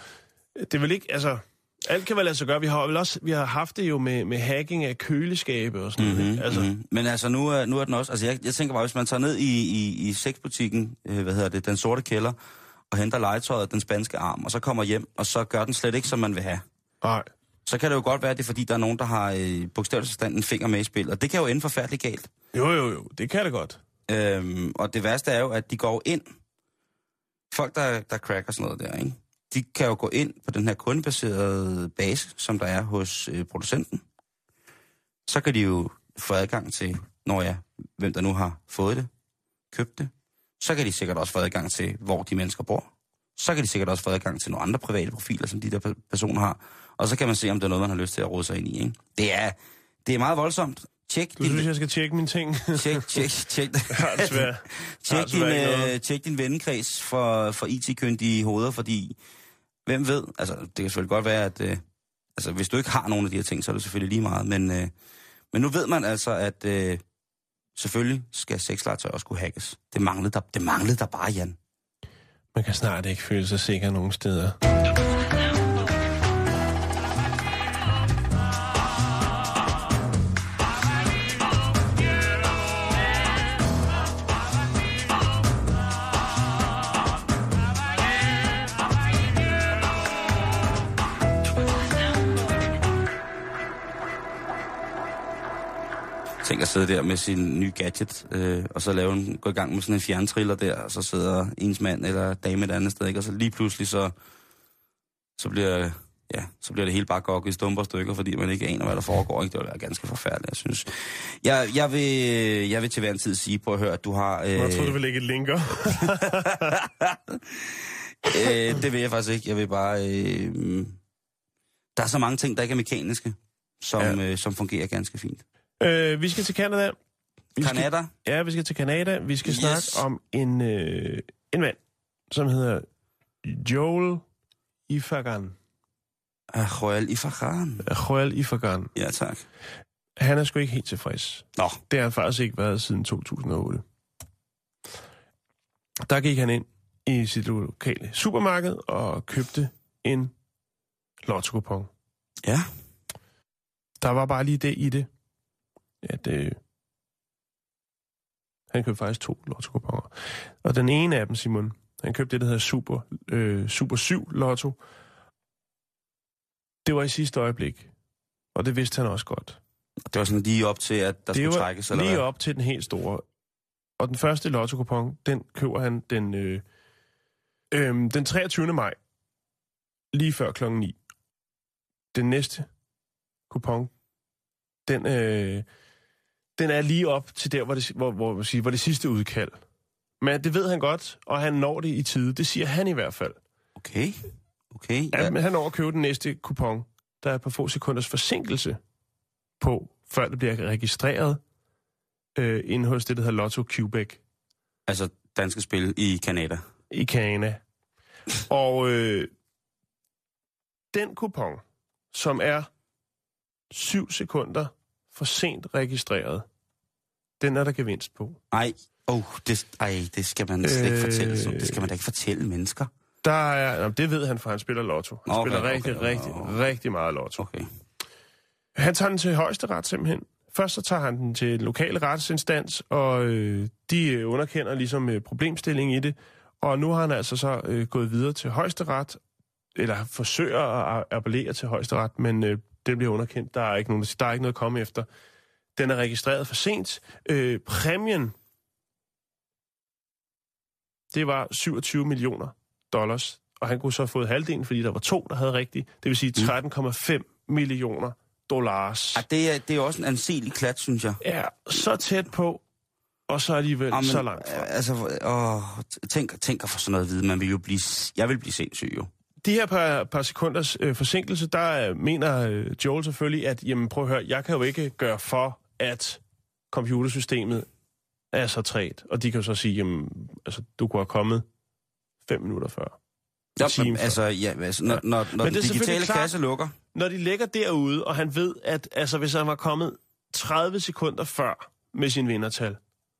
det er vel ikke... Altså, alt kan vel lade sig gøre. Vi har vel også vi har haft det jo med, med hacking af køleskabe og sådan noget. Mm-hmm? Altså, mm-hmm. Men altså, nu er, nu er den også... Altså, jeg, jeg tænker bare, hvis man tager ned i, i, i sexbutikken, øh, hvad hedder det, den sorte kælder, og henter legetøjet, den spanske arm, og så kommer hjem, og så gør den slet ikke, som man vil have. nej. Så kan det jo godt være, at det er fordi, der er nogen, der har øh, bogstaveligt forstand en finger med i spil, og det kan jo ende forfærdeligt galt. Jo, jo, jo. Det kan det godt. Øhm, og det værste er jo, at de går ind, folk der, der cracker sådan noget der, ikke? de kan jo gå ind på den her kundebaserede base, som der er hos øh, producenten. Så kan de jo få adgang til, når ja, hvem der nu har fået det, købt det. Så kan de sikkert også få adgang til, hvor de mennesker bor. Så kan de sikkert også få adgang til nogle andre private profiler, som de der personer har. Og så kan man se, om det er noget, man har lyst til at rode sig ind i. Ikke? Det, er, det er meget voldsomt. Tjek Du din, synes, jeg skal tjekke mine ting? tjek, tjek, tjek, tjek, din, øh, tjek din vennekreds for, for IT-kyndige hoveder, fordi hvem ved, altså det kan selvfølgelig godt være, at øh, altså, hvis du ikke har nogen af de her ting, så er det selvfølgelig lige meget, men, øh, men nu ved man altså, at øh, selvfølgelig skal sexlegetøj også kunne hackes. Det manglede der, det manglede der bare, Jan. Man kan snart ikke føle sig sikker nogen steder. Tænk at sidde der med sin nye gadget, øh, og så lave en, gå i gang med sådan en fjerntriller der, og så sidder ens mand eller dame et andet sted, ikke? og så lige pludselig så, så bliver ja, så bliver det hele bare gokket i stumper stykker, fordi man ikke aner, hvad der foregår. Ikke? Det vil være ganske forfærdeligt, jeg synes. Jeg, jeg, vil, jeg vil til hver en tid sige på at høre, at du har... Øh, Jeg tror, du vil lægge et linker. øh, det vil jeg faktisk ikke. Jeg vil bare... Øh, der er så mange ting, der ikke er mekaniske, som, ja. øh, som fungerer ganske fint. Øh, vi skal til Canada. Vi skal, Kanada? ja, vi skal til Canada. Vi skal Yes. snakke om en, øh, en mand, som hedder Joel Ifagan. Royal Ifahan. Joel Ifagan. Ja, tak. Han er sgu ikke helt tilfreds. Nå, Det har han faktisk ikke været siden 2008. Der gik han ind i sit lokale supermarked og købte en lotto ja. Der var bare lige det i det, at øh, han købte faktisk to lotto Og den ene af dem, Simon, han købte det, der hedder Super, øh, Super 7 Lotto. Det var i sidste øjeblik, og det vidste han også godt. Det var sådan lige op til, at der det skulle trækkes, eller lige hvad? op til den helt store. Og den første lotto den køber han den, øh, øh, den 23. maj, lige før klokken 9. Den næste kupon, den, øh, den er lige op til der, hvor det, hvor, hvor, hvor, siger, hvor det sidste udkald. Men det ved han godt, og han når det i tide. Det siger han i hvert fald. Okay, okay. Ja. Ja. Men han når at købe den næste kupon, der er på få sekunders forsinkelse på, før det bliver registreret øh, inde hos det, der hedder Lotto Quebec Altså danske spil i Kanada. i Canada. Og øh, den kupon, som er 7 sekunder for sent registreret, den er der gevinst på. Ej, oh, det, ej, det skal man slet ikke Øh. fortælle. Så. Det skal man da ikke fortælle mennesker. Der er, jamen, det ved han, for han spiller lotto. Han Okay, spiller rigtig, okay, rigtig, okay. rigtig meget lotto. Okay. Han tager den til højesteret simpelthen. Først så tager han den til en lokal retsinstans, og øh, de øh, underkender ligesom øh, problemstillingen i det. Og nu har han altså så øh, gået videre til højesteret, eller forsøger at appellere til højesteret, men øh, den bliver underkendt. Der er ikke nogen, der, er ikke noget at komme efter. Den er registreret for sent. Øh, præmien, det var 27 millioner dollars, og han kunne så have fået halvdelen, fordi der var to, der havde rigtigt. Det vil sige 13,5 millioner dollars. Ej, det, er, det er også en anselig klat, synes jeg. Ja, så tæt på, og så alligevel Jamen, så langt fra. Altså, åh, tænk, tænk at få sådan noget at vide. Man vil jo blive, jeg vil blive sindssyg jo. De her par, par sekunders øh, forsinkelse, der øh, mener øh, Joel selvfølgelig, at jamen, prøv at høre, jeg kan jo ikke gøre for, at computersystemet er så træt. Og de kan jo så sige, jamen, altså, du kunne have kommet fem minutter før. Ja, time før. altså, ja, altså, når, når, når den digitale klart- kasse lukker, Når de ligger derude, og han ved, at altså, hvis han var kommet 30 sekunder før med sin vindertal,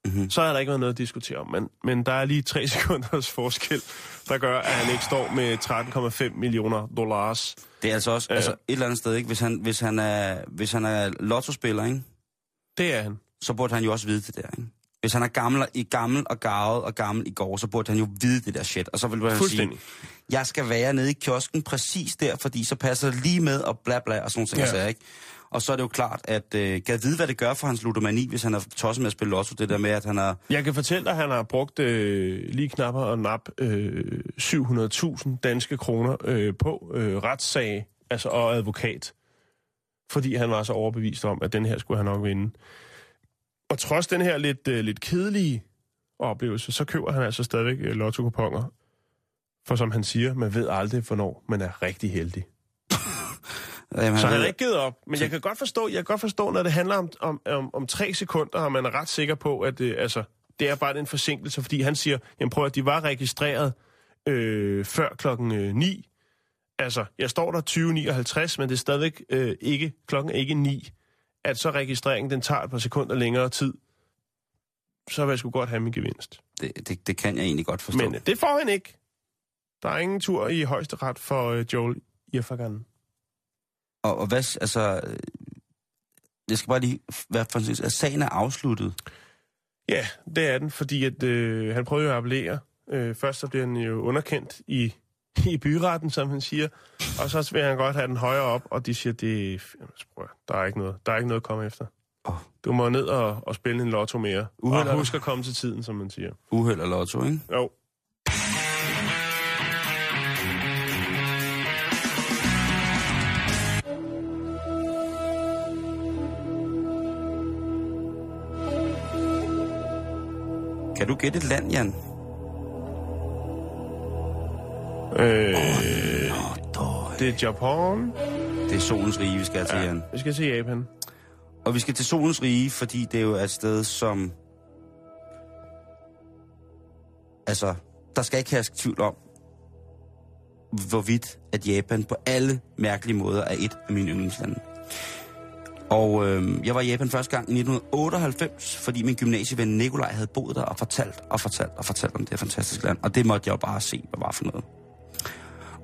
Mhm. så er der ikke været noget at diskutere om. Men, men der er lige tre sekunders forskel, der gør, at han ikke står med 13,5 millioner dollars. det er altså også Ja. altså, et eller andet sted, ikke? Hvis, han, hvis, han er, hvis han er lottospiller, ikke? Det er han. så burde han jo også vide det der. Ikke? Hvis han er gammel, i gammel og gavet og gammel i går, så burde han jo vide det der shit. Og så vil han sige, jeg skal være nede i kiosken præcis der, fordi så passer det lige med og bla bla og sådan nogle ting. Ja. Ja. ikke? Og så er det jo klart, at øh, kan vide, hvad det gør for hans ludomani, hvis han er tosset med at spille lotto. Det der med, at han har... Jeg kan fortælle dig, at han har brugt øh, lige knapper og nap øh, 700.000 danske kroner øh, på øh, retssag altså, og advokat. Fordi han var så overbevist om, at den her skulle han nok vinde. Og trods den her lidt, øh, lidt kedelige oplevelse, så køber han altså stadigvæk øh, lotto-kuponer. For som han siger, man ved aldrig, hvornår man er rigtig heldig. Jamen, Så han ved- har ikke givet op. Men jeg kan godt forstå, jeg kan godt forstå når det handler om, om, om, om tre sekunder, og man er ret sikker på, at det, altså, det er bare en forsinkelse, fordi han siger, jamen prøv at de var registreret øh, før klokken øh, 9. Altså, jeg står der 20.59, men det er stadigvæk øh, ikke, klokken er ikke 9. At så registreringen, den tager et par sekunder længere tid. Så vil jeg sgu godt have min gevinst. det, det, det kan jeg egentlig godt forstå. Men øh, det får han ikke. Der er ingen tur i højesteret for øh, Joel Irfagan. Og, og hvad, altså... øh, Jeg skal bare lige være for at sagen er afsluttet. Ja, det er den, fordi at, øh, han prøvede jo at appellere. Øh, først så bliver han jo underkendt i, i byretten, som han siger, og så vil han godt have den højere op, og de siger, det prøv, at- der er ikke noget, der er ikke noget at komme efter. Åh. Du må ned og, og spille en lotto mere. Uheld og husk at komme til tiden, som man siger. Uheld og lotto, ikke? Jo. Du gætte et land, Jan? Øh, Døj. det er Japan. Det er solens rige, vi skal til, Jan. Vi skal til Japan. Og vi skal til solens rige, fordi det jo er et sted, som... Altså, der skal ikke herske tvivl om, hvorvidt at Japan på alle mærkelige måder er et af mine yndlingslande. Og øh, jeg var i Japan første gang i 1998, fordi min gymnasieven Nikolaj havde boet der og fortalt og fortalt og fortalt om det her fantastiske land. Og det måtte jeg jo bare se, hvad var for noget.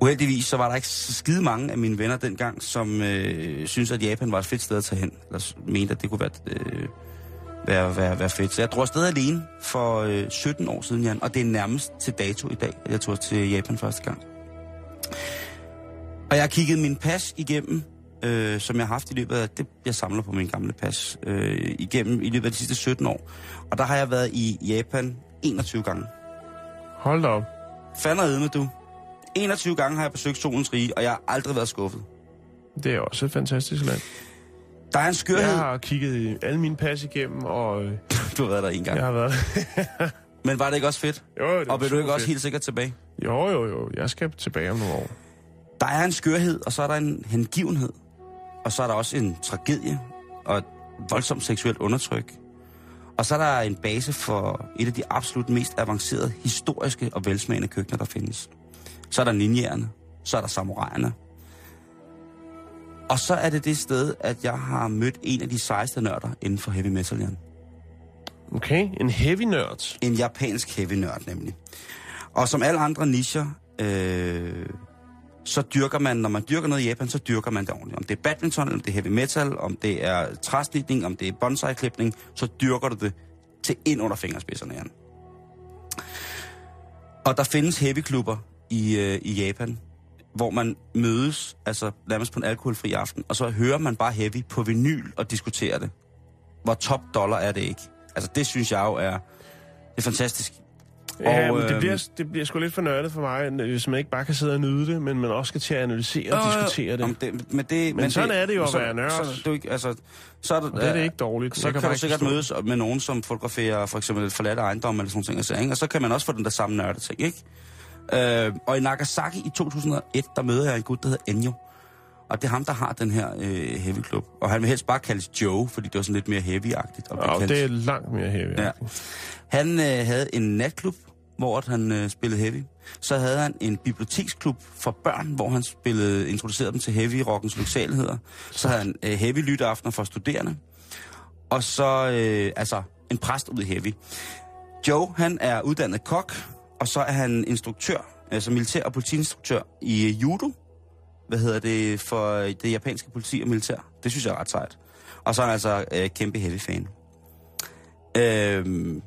Uheldigvis så var der ikke så skide mange af mine venner dengang, som øh, synes at Japan var et fedt sted at tage hen. Eller mente, at det kunne være, øh, være, være, være fedt. Så jeg drog afsted alene for øh, 17 år siden, Jan. Og det er nærmest til dato i dag, at jeg tog til Japan første gang. Og jeg har kigget min pas igennem, øh, som jeg har haft i løbet af... Det, jeg samler på min gamle pas. Øh, igennem i løbet af de sidste 17 år. Og der har jeg været i Japan 21 gange. Hold da op. Fanden med du. 21 gange har jeg besøgt solens rige, og jeg har aldrig været skuffet. Det er også et fantastisk land. Der er en skørhed. Jeg har kigget alle mine pas igennem, og øh, Du har været der en gang. jeg har været... Men var det ikke også fedt? jo, det Og vil du ikke også fedt. helt sikkert tilbage? Jo, jo, jo. Jeg skal tilbage om nogle år. Der er en skørhed, og så er der en hengivenhed. Og så er der også en tragedie og et voldsomt seksuelt undertryk. Og så er der en base for et af de absolut mest avancerede, historiske og velsmagende køkkener, der findes. Så er der ninjerne. Så er der samuraierne. Og så er det det sted, at jeg har mødt en af de sejeste nørder inden for heavy metal, Jan. Okay, en heavy nørd. En japansk heavy nørd nemlig. Og som alle andre nischer, øh, så dyrker man, når man dyrker noget i Japan, så dyrker man det ordentligt. Om det er badminton, om det er heavy metal, om det er træsnitning, om det er bonsai-klipning, så dyrker du det til ind under fingerspidserne, Jan. Og der findes heavy-klubber i, øh, i Japan, hvor man mødes, altså nærmest på en alkoholfri aften, og så hører man bare heavy på vinyl og diskuterer det. Hvor top dollar er det ikke? Altså det synes jeg jo er, det er fantastisk. Ja, Og, men det øhm, bliver, det bliver sgu lidt for nørdet for mig, hvis man ikke bare kan sidde og nyde det, men man også skal til at analysere og diskutere det. Om det, men, det, Men sådan er det jo at så, være nørd. Så, det ikke, altså, så er det, Og det er det ikke dårligt. Så Jeg kan, bare du ikke sikkert forstå mødes med nogen, som fotograferer for eksempel forladte ejendomme eller sådan ting. Altså, ikke? Og så kan man også få den der samme nørde ting, ikke? Øh, og i Nagasaki i 2001, der møder jeg en gut, der hedder Enyo. Og det er ham, der har den her øh, heavy club. Og han vil helst bare kaldes Joe, fordi det var sådan lidt mere heavy-agtigt. Og kaldt. det er langt mere heavy. Ja. Han øh, havde en natklub, hvor han øh, spillede heavy. Så havde han en biblioteksklub for børn, hvor han spillede, introducerede dem til heavy-rockens lyksaligheder. Så havde han øh, heavy lytteaftener for studerende. Og så øh, altså en præst ud i heavy. Joe, han er uddannet kok, og så er han instruktør, altså militær- og politiinstruktør i øh, judo. Hvad hedder det for det japanske politi og militær? Det synes jeg er ret sejt. Og så er han altså øh, kæmpe heavy-fan. Øhm,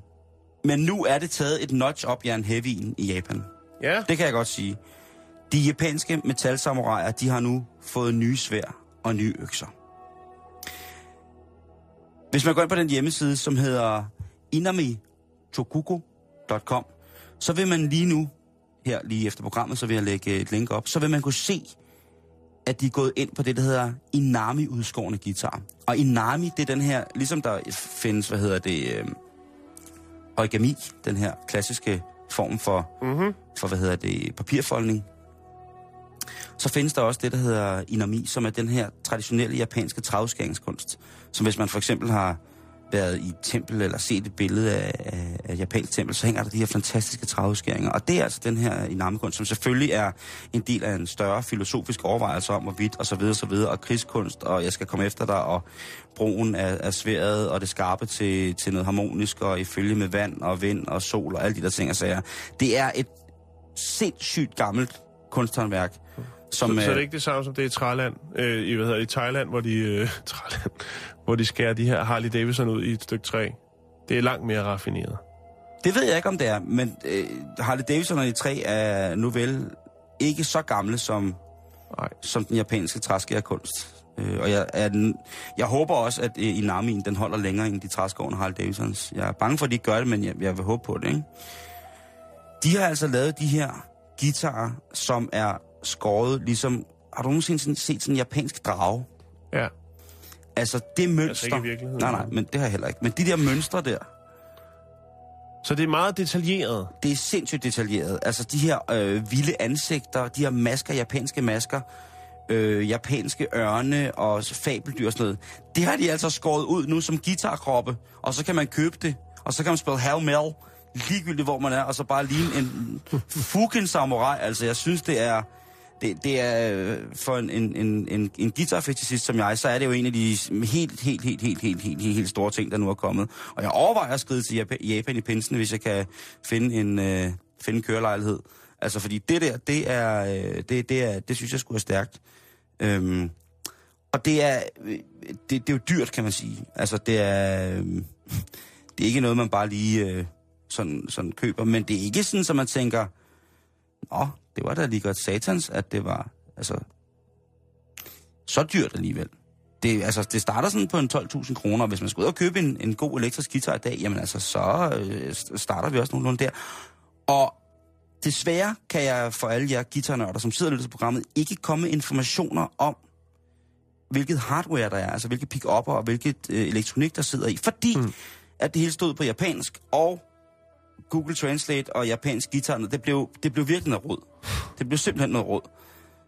men nu er det taget et notch op, Jan Heavyen i Japan. Ja, Det kan jeg godt sige. De japanske metalsamuraier, de har nu fået nye svær og nye økser. Hvis man går ind på den hjemmeside, som hedder inamitokuko.com, så vil man lige nu, her lige efter programmet, så vil jeg lægge et link op, så vil man kunne se at de er gået ind på det, der hedder Inami-udskårende guitar. Og Inami, det er den her, ligesom der findes, hvad hedder det, øh, origami, den her klassiske form for, Mm-hmm. for hvad hedder det, papirfoldning. Så findes der også det, der hedder inami, som er den her traditionelle japanske travskæringskunst. Som hvis man for eksempel har været i et tempel eller set et billede af, af, af japansk tempel, så hænger der de her fantastiske træudskæringer. Og det er altså den her inami-kunst, som selvfølgelig er en del af en større filosofisk overvejelse om, hvorvidt og så videre, så videre, og krigskunst, og jeg skal komme efter dig, og brugen af, af sværet og det skarpe til, til noget harmonisk, og ifølge med vand og vind og sol og alle de der ting og sager. Det er et sindssygt gammelt kunsthåndværk, som... Så, så er det ikke det samme som det i Thailand, øh, i, hvad hedder, i Thailand, hvor de, øh, Thailand, hvor de skærer de her Harley Davidson ud i et stykke træ. Det er langt mere raffineret. Det ved jeg ikke, om det er, men øh, Harley Davidson de tre er nu vel ikke så gamle som, Nej. som den japanske træskærkunst. Øh, og jeg, er den, jeg håber også, at øh, Inamien den holder længere end de træskårende Harley Davidsons. Jeg er bange for, at de gør det, men jeg, jeg vil håbe på det. Ikke? De har altså lavet de her guitarer, som er skåret ligesom... Har du nogensinde sådan set sådan en japansk drage? Ja. Altså det mønster... Altså ikke i. Nej, nej, men det har jeg heller ikke. Men de der mønstre der, Så det er meget detaljeret. det er sindssygt detaljeret. Altså de her øh, vilde ansigter, de her masker, japanske masker, øh, japanske ørne og fabeldyr og sådan noget. Det har de altså skåret ud nu som guitarkroppe, og så kan man købe det, og så kan man spille Hell Mel, ligegyldigt hvor man er, og så bare ligne en fucking samurai. Altså jeg synes, det er... Det, det er øh, for en, en, en, en, en guitarfetisist som jeg, så er det jo en af de helt, helt, helt, helt, helt, helt, helt, helt store ting, der nu er kommet. Og jeg overvejer at skride til Japan, Japan i pinsen, hvis jeg kan finde en, øh, finde en kørelejlighed. Altså, fordi det der, det er, øh, det, det er, det synes jeg skulle er stærkt. Øhm, og det er, øh, det, det er jo dyrt, kan man sige. Altså, det er, øh, det er ikke noget, man bare lige øh, sådan, sådan køber, men det er ikke sådan, som at man tænker, Nå, det var da lige godt satans, at det var altså, så dyrt alligevel. Det, altså, det starter sådan på en 12.000 kroner, hvis man skal ud og købe en, en god elektrisk guitar i dag, jamen altså, så øh, starter vi også nogenlunde der. Og desværre kan jeg for alle jer guitarnørder, som sidder og lytter til programmet, ikke komme med informationer om, hvilket hardware der er, altså hvilke pick-upper og hvilket øh, elektronik, der sidder i. Fordi mm. at det hele stod på japansk, og Google Translate og japansk guitar, det blev, det blev virkelig noget råd. Det blev simpelthen noget råd.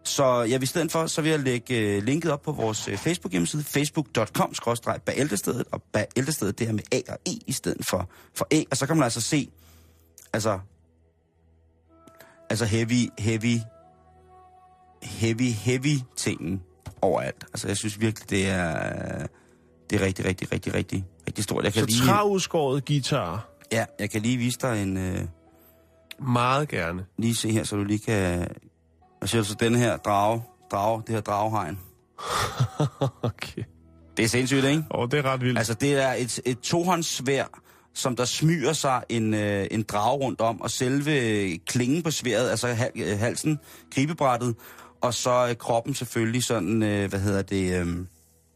Så jeg vil i stedet for, så vil jeg lægge øh, linket op på vores øh, Facebook hjemmeside, facebook.com bæltestedet, og bæltestedet det er med A og E i stedet for, for E, og så kan man altså se, altså, altså heavy, heavy, heavy, heavy tingen overalt. Altså jeg synes virkelig, det er, det er rigtig, rigtig, rigtig, rigtig, rigtig stort. Jeg kan Så lige, træudskåret guitar. Ja, jeg kan lige vise dig en, øh, Meget gerne. lige se her, så du lige kan... Siger du så, den her drage, drage, det her dragehegn. okay. Det er sindssygt, ikke? Og det er ret vildt. Altså, det er et, et tohåndssvær, som der smyger sig en, øh, en drage rundt om, og selve klingen på sværet, altså hal, øh, halsen, gribebrættet, og så øh, kroppen selvfølgelig sådan, øh, hvad hedder det, øh,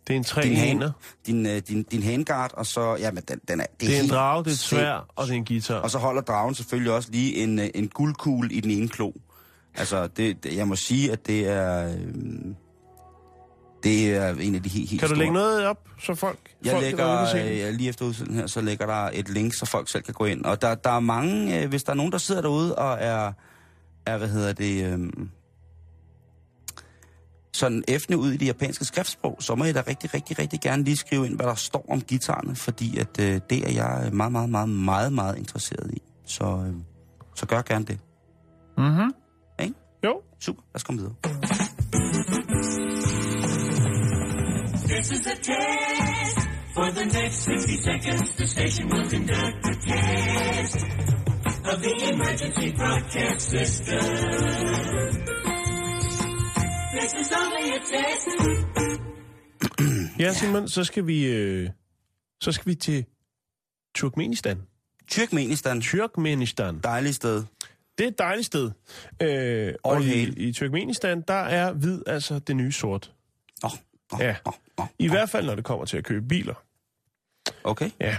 det er en tre din, han, din, øh, din, din handguard, og så, ja, men den, den er... Det er en helt drage, det er et svær, og det er en guitar. Og så holder dragen selvfølgelig også lige en, øh, en guldkugle i den ene klo. Altså, det, det, jeg må sige, at det er... Øh, det er en af de helt, helt Kan du store. lægge noget op, så folk, Jeg folk lægger, det? øh, lige efter udsendelsen her, så lægger der et link, så folk selv kan gå ind. Og der, der er mange, øh, hvis der er nogen, der sidder derude og er, er hvad hedder det, øh, sådan effende ud i det japanske skriftsprog, så må I da rigtig, rigtig, rigtig gerne lige skrive ind, hvad der står om guitarerne, fordi at, øh, det er jeg meget, meget, meget, meget, meget interesseret i. Så, øh, så gør gerne det. Mm-hmm. Ikke? Jo. Super, lad os komme videre. This is a test. For the next 60 seconds, the station will conduct a test of the emergency broadcast system. This is only a test. Ja, Simon, så skal vi, øh, så skal vi til Turkmenistan. Turkmenistan, Turkmenistan. dejligt sted. Det er et dejligt sted. Øh, og i, i Turkmenistan, der er hvid altså det nye sort. Nå, nå, Ja. nå, nå. I hvert fald, når det kommer til at købe biler. Okay. Ja.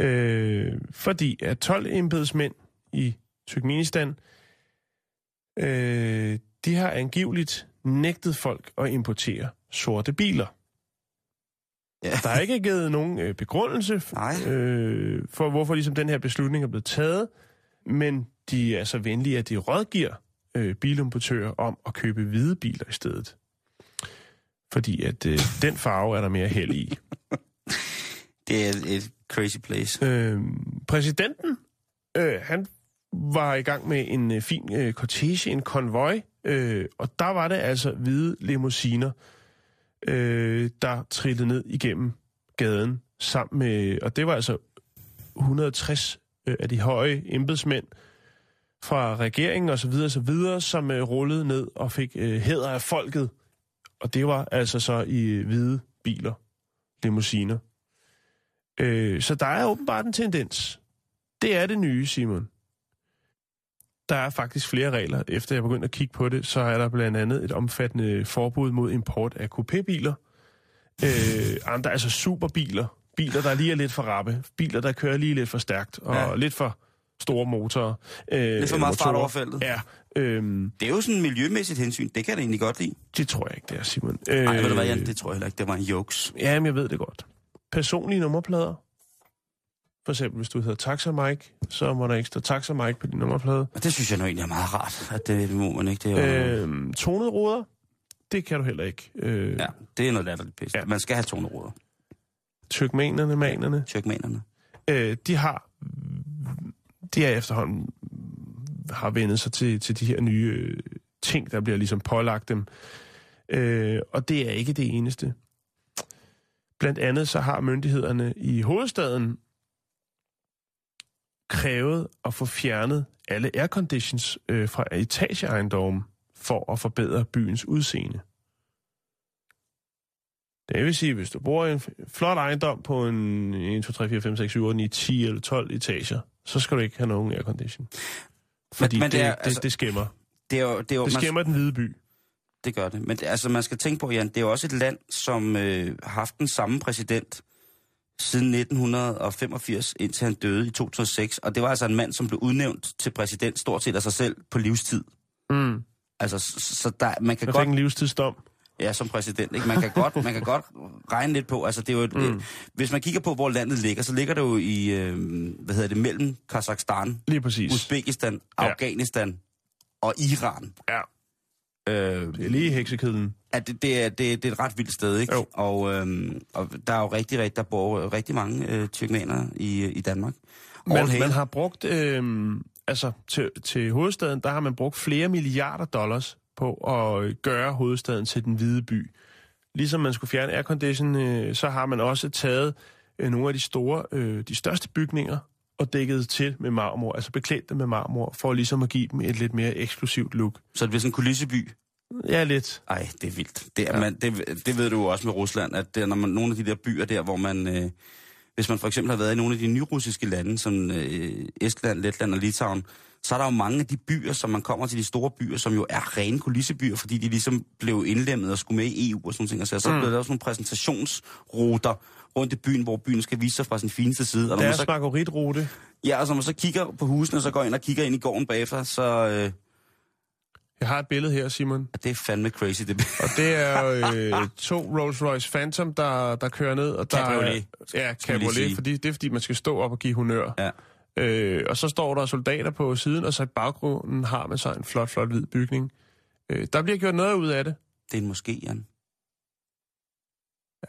Øh, fordi at 12 embedsmænd i Turkmenistan, øh, de har angiveligt nægtet folk at importere sorte biler. Ja. Der er ikke givet nogen øh, begrundelse Nej. øh, for, hvorfor ligesom den her beslutning er blevet taget, men de er så venlige, at de rådgiver øh, bilimportører om at købe hvide biler i stedet. Fordi at øh, den farve er der mere held i. Det er et crazy place. Øh, præsidenten, øh, han var i gang med en øh, fin øh, cortege, en konvoj, øh, og der var det altså hvide limousiner, øh, der trillede ned igennem gaden sammen med, og det var altså 160 øh, af de høje embedsmænd fra regeringen og så videre, så videre, som øh, rullede ned og fik øh, hæder af folket. Og det var altså så i øh, hvide biler, limousiner. Øh, så der er åbenbart en tendens. Det er det nye, Simon. Der er faktisk flere regler. Efter jeg begyndte at kigge på det, så er der blandt andet et omfattende forbud mod import af coupébiler. Øh, andre, altså superbiler. Biler, der lige er lidt for rappe. Biler, der kører lige lidt for stærkt. Og Ja. lidt for store motorer. Øh, Lidt for meget fart over feltet. Ja, øhm, Det er jo sådan en miljømæssigt hensyn. Det kan jeg da egentlig godt lide. det tror jeg ikke, det er, Simon. Øh, Nej, ved du hvad, Jan? Det tror jeg heller ikke. Det var en jokes. Ja, men jeg ved det godt. Personlige nummerplader. For eksempel, hvis du hedder Taxa Mike, så må der ikke stå Taxa Mike på din nummerplade. Og det synes jeg nu egentlig er meget rart, at det, må man ikke. Det er, jo, Øh, tonede ruder, det kan du heller ikke. Øh, ja, det er noget latterligt pisse. Ja. Man skal have toneruder. Tyrkmanerne, manerne, Tyrkmanerne. øh, de har de er efterhånden har vendet sig til, til de her nye øh, ting, der bliver ligesom pålagt dem. Øh, og det er ikke det eneste. Blandt andet så har myndighederne i hovedstaden krævet at få fjernet alle airconditions øh, fra etageejendommen for at forbedre byens udseende. Det vil sige, hvis du bor i en flot ejendom på en 1, 2, 3, 4, 5, 6, 7, 8, 9, 10 eller 12 etager, så skal du ikke have nogen aircondition. Fordi men men det det, er, det, altså- det, det skæmmer. Det, er jo, det, er jo, Det man, skæmmer den hvide by. det gør det. Men det, altså, man skal tænke på, Jan, det er jo også et land, som øh, har haft den samme præsident siden 1985, indtil han døde i 2006. Og det var altså en mand, som blev udnævnt til præsident stort set af sig selv på livstid. Mm. Altså, så, der, man kan Jeg godt... en livstidsdom. Ja, som præsident. Ikke? Man, kan godt, man kan godt regne lidt på, altså det er jo et, mm. hvis man kigger på, hvor landet ligger, så ligger det jo i, øh, hvad hedder det, mellem Kazakhstan, Lige præcis. Uzbekistan, Ja. Afghanistan og Iran. Ja, Øh, lige i heksekedlen. at det, det, er, det, det er et ret vildt sted, ikke? Jo. Og, øhm, og der er jo rigtig, rigtig, der bor rigtig mange øh, tyrkmanere i, i Danmark. All Man, man har brugt, øh, altså til, til hovedstaden, der har man brugt flere milliarder dollars på at gøre hovedstaden til den hvide by. Ligesom man skulle fjerne aircondition, øh, så har man også taget øh, nogle af de store, øh, de største bygninger og dækket til med marmor, altså beklædt dem med marmor, for ligesom at give dem et lidt mere eksklusivt look. Så det bliver sådan en kulisseby. Ja, lidt. Ej, det er vildt. Det, er, ja. man, det, det ved du jo også med Rusland, at det når man, nogle af de der byer der, hvor man... Øh, hvis man for eksempel har været i nogle af de nyrussiske lande, som øh, Estland, Letland og Litauen, så er der jo mange af de byer, som man kommer til de store byer, som jo er rene kulissebyer, fordi de ligesom blev indlemmet og skulle med i EU og sådan ting. Og så, så mm. blev der også nogle præsentationsruter rundt i byen, hvor byen skal vise sig fra sin fineste side. Og når man Deres så, margaritrute. ja, og når man så kigger på husene, og så går ind og kigger ind i gården bagefter, så øh, Jeg har et billede her, Simon. det er fandme crazy. Det, Og det er øh, to Rolls-Royce Phantom, der, der kører ned. Og der Cabriolet, ja, cabriolet, fordi, det er fordi, man skal stå op og give honør. ja. Øh, og så står der soldater på siden, og så i baggrunden har man så en flot, flot hvid bygning. Øh, der bliver gjort noget ud af det. Det er en moské, Jan.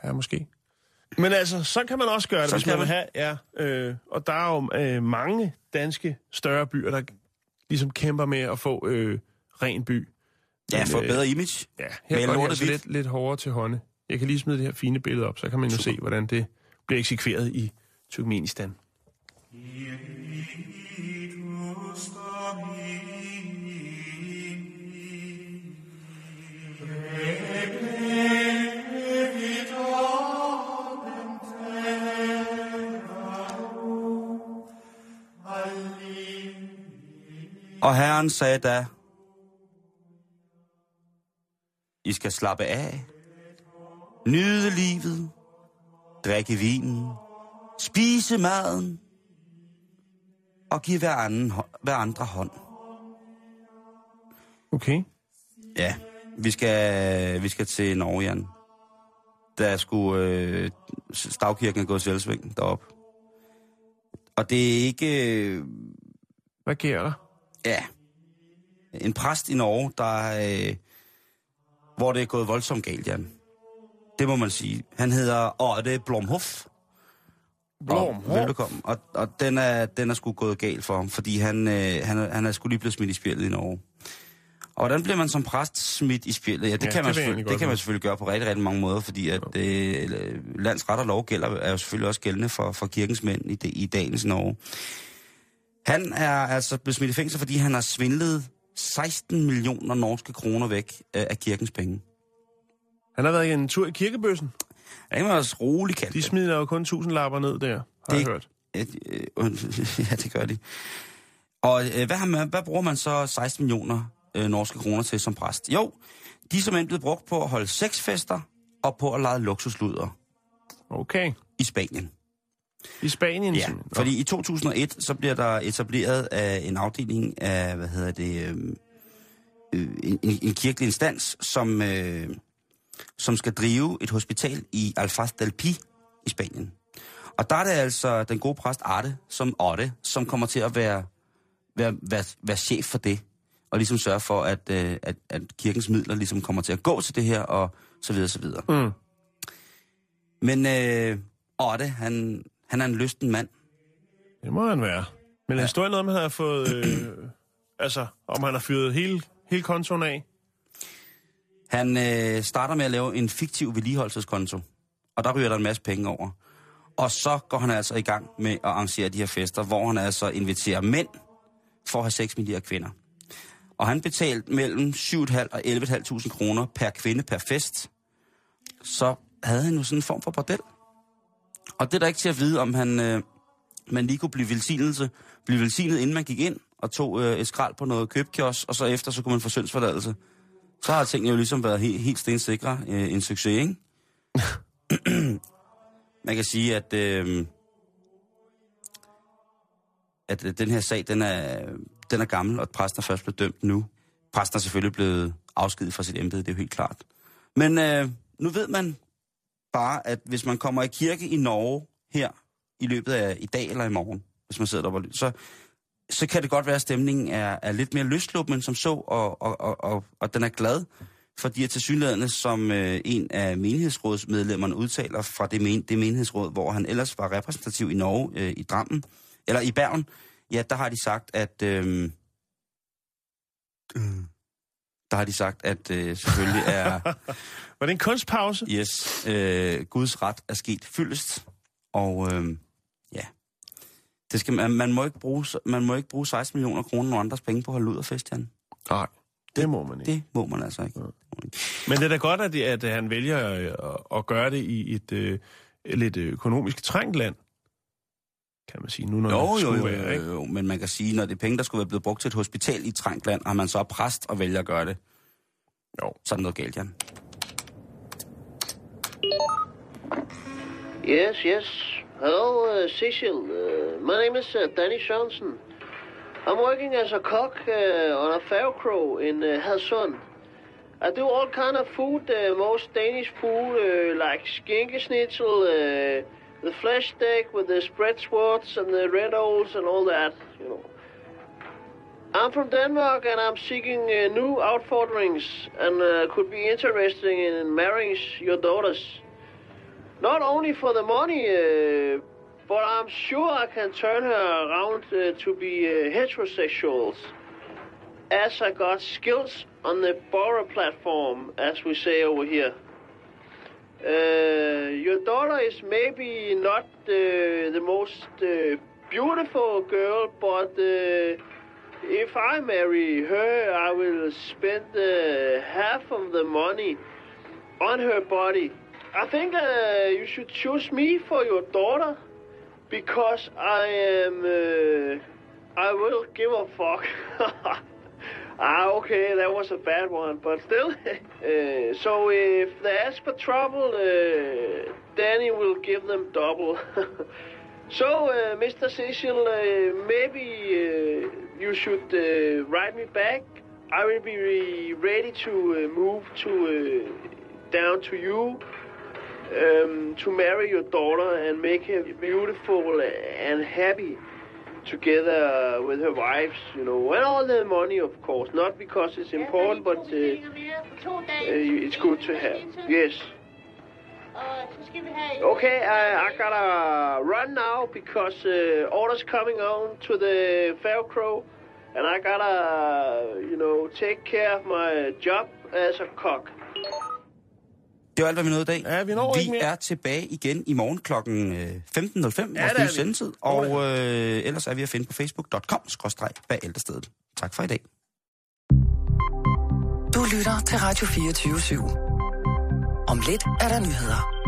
Ja, måske. Men altså, så kan man også gøre det, Så hvis kan man vil have. Ja, øh, og der er jo øh, mange danske større byer, der ligesom kæmper med at få øh, ren by. Ja, for et øh, bedre image. Ja, Men her går det altså lidt, lidt hårdere til hånde. Jeg kan lige smide det her fine billede op, så kan man jo se, hvordan det bliver eksekveret i Turkmenistan. Og herren sagde da, I skal slappe af, nyde livet, drikke vinen, spise maden og give hver, anden, hver andre hånd. Okay. Ja, Vi skal, vi skal til Norge, Jan. Der skulle øh, stavkirken er gået selvsving derop. Og det er ikke... Øh, Hvad sker der? Ja, en præst i Norge, der øh, hvor det er gået voldsomt galt, Jan. Det må man sige. Han hedder Otte Blomhoff. Blom, Og, velbekomme. Og, og den, er, den er sgu gået galt for ham, fordi han, øh, han, han er sgu lige blevet smidt i spjældet i Norge. Og hvordan bliver man som præst smidt i spjældet? Ja, det, Ja, kan, det man egentlig selvfølgelig, det kan man selvfølgelig gøre på rigtig, rigtig mange måder, fordi at øh, landsret og lov gælder, er jo selvfølgelig også gældende for, for kirkens mænd i, det, i dagens Norge. Han er altså blevet smidt i fængsel, fordi han har svindlet 16 millioner norske kroner væk øh, af kirkens penge. Han har været en tur i kirkebøssen. Det kan også roligt kalde De smider jo kun 1000 lapper ned der, har Det- jeg hørt. Øh, øh, ja, det gør de. Og øh, hvad, har man, hvad bruger man så 16 millioner øh, norske kroner til som præst? Jo, de er simpelthen blevet brugt på at holde sexfester og på at lege luksusluder Okay. i Spanien. I Spanien? Ja, fordi i 2001, så bliver der etableret af en afdeling af, hvad hedder det, øh, øh, en, en, en kirkelig instans, som, øh, som skal drive et hospital i Alfaz del Pi i Spanien. Og der er det altså den gode præst Arte, som Otte, som kommer til at være, være, være, være chef for det. Og ligesom sørge for, at, øh, at, at kirkens midler ligesom kommer til at gå til det her, og så videre, så videre. Mm. Men øh, Otte, han, han er en lysten mand. Det må han være. Men ja. noget om, han har fået... Øh, altså, om han har fyret hele, hele kontoen af. Han øh, starter med at lave en fiktiv vedligeholdelseskonto, og der ryger der en masse penge over. Og så går han altså i gang med at arrangere de her fester, hvor han altså inviterer mænd for at have de her kvinder. Og han betalte mellem 7.500 og 11.500 kroner per kvinde per fest. Så havde han jo sådan en form for bordel. Og det er der ikke til at vide, om han, øh, man lige kunne blive, velsignelse, blive velsignet, inden man gik ind og tog øh, et skrald på noget købkiosk, og så efter så kunne man få syndsforladelse. Så har tingene jo ligesom været helt, helt stensikre øh, en succes, ikke? Man kan sige, at, øh, at øh, den her sag, den er, den er gammel, og præsten er først blevet dømt nu. Præsten er selvfølgelig blevet afskedet fra sit embede, det er jo helt klart. Men øh, nu ved man bare, at hvis man kommer i kirke i Norge her i løbet af i dag eller i morgen, hvis man sidder deroppe, og lytter, så, så kan det godt være, at stemningen er, er lidt mere løsluppen som så, og, og, og, og, og den er glad, fordi at tilsyneladende, som øh, en af menighedsrådsmedlemmerne udtaler fra det, men, det menighedsråd, hvor han ellers var repræsentativ i Norge, øh, i Drammen, eller i Bergen, ja, der har de sagt, at... Øh, der har de sagt, at øh, selvfølgelig er Var det en kunstpause? yes, øh, Guds ret er sket fyldest, og øh, ja, det skal, man, man, må ikke bruge, man må ikke bruge 16 millioner kroner og andres penge på at holde ud af fest, Jan. Nej, det må man ikke. Det må man altså ikke. Men det er da godt, at, det, at han vælger øh, at, at gøre det i et øh, lidt økonomisk trængt land, kan man sige, nu når Jo, det jo, skulle jo, være, jo, ikke? jo, men man kan sige, når det er penge, der skulle være blevet brugt til et hospital i et trængt land, har man så er præst og vælger at gøre det. Jo. Så er noget galt, Jan. Yes, yes. Hello, uh, Cecil. Uh, my name is uh, Danny Johnson. I'm working as a cook uh, on a fair crow in uh, Hadsund. I do all kind of food, uh, most Danish food, uh, like skinkesnitzel, uh, the flesh steak with the spread swords and the red owls and all that, you know. I'm from Denmark and I'm seeking uh, new outforderings and uh, could be interested in marrying your daughters. Not only for the money, uh, but I'm sure I can turn her around uh, to be uh, heterosexuals. As I got skills on the borrow platform, as we say over here. Uh, your daughter is maybe not uh, the most uh, beautiful girl, but if I marry her, I will spend half of the money on her body. I think you should choose me for your daughter because I am. I will give a fuck. ah, okay, that was a bad one, but still. uh, so if they ask for trouble, uh, Danny will give them double. so, uh, Mr. Cecil, maybe you should write me back I will be ready to move to down to you um, to marry your daughter and make her beautiful and happy together with her wives, you know, and all the money, of course. Not because it's important, but uh, uh, it's good to have. Yes. Okay, I, I gotta run now because uh, orders coming on to the Velcro, and I gotta, you know, take care of my job as a cook. Det var alt, hvad vi nåede i dag. Ja, vi når vi ikke mere. er tilbage igen i morgen kl. 15.05, det vores er nye sendetid. Og øh, ellers er vi at finde på facebook.com-bag Tak for i dag. Du lytter til Radio 24 /7. Om lidt er der nyheder.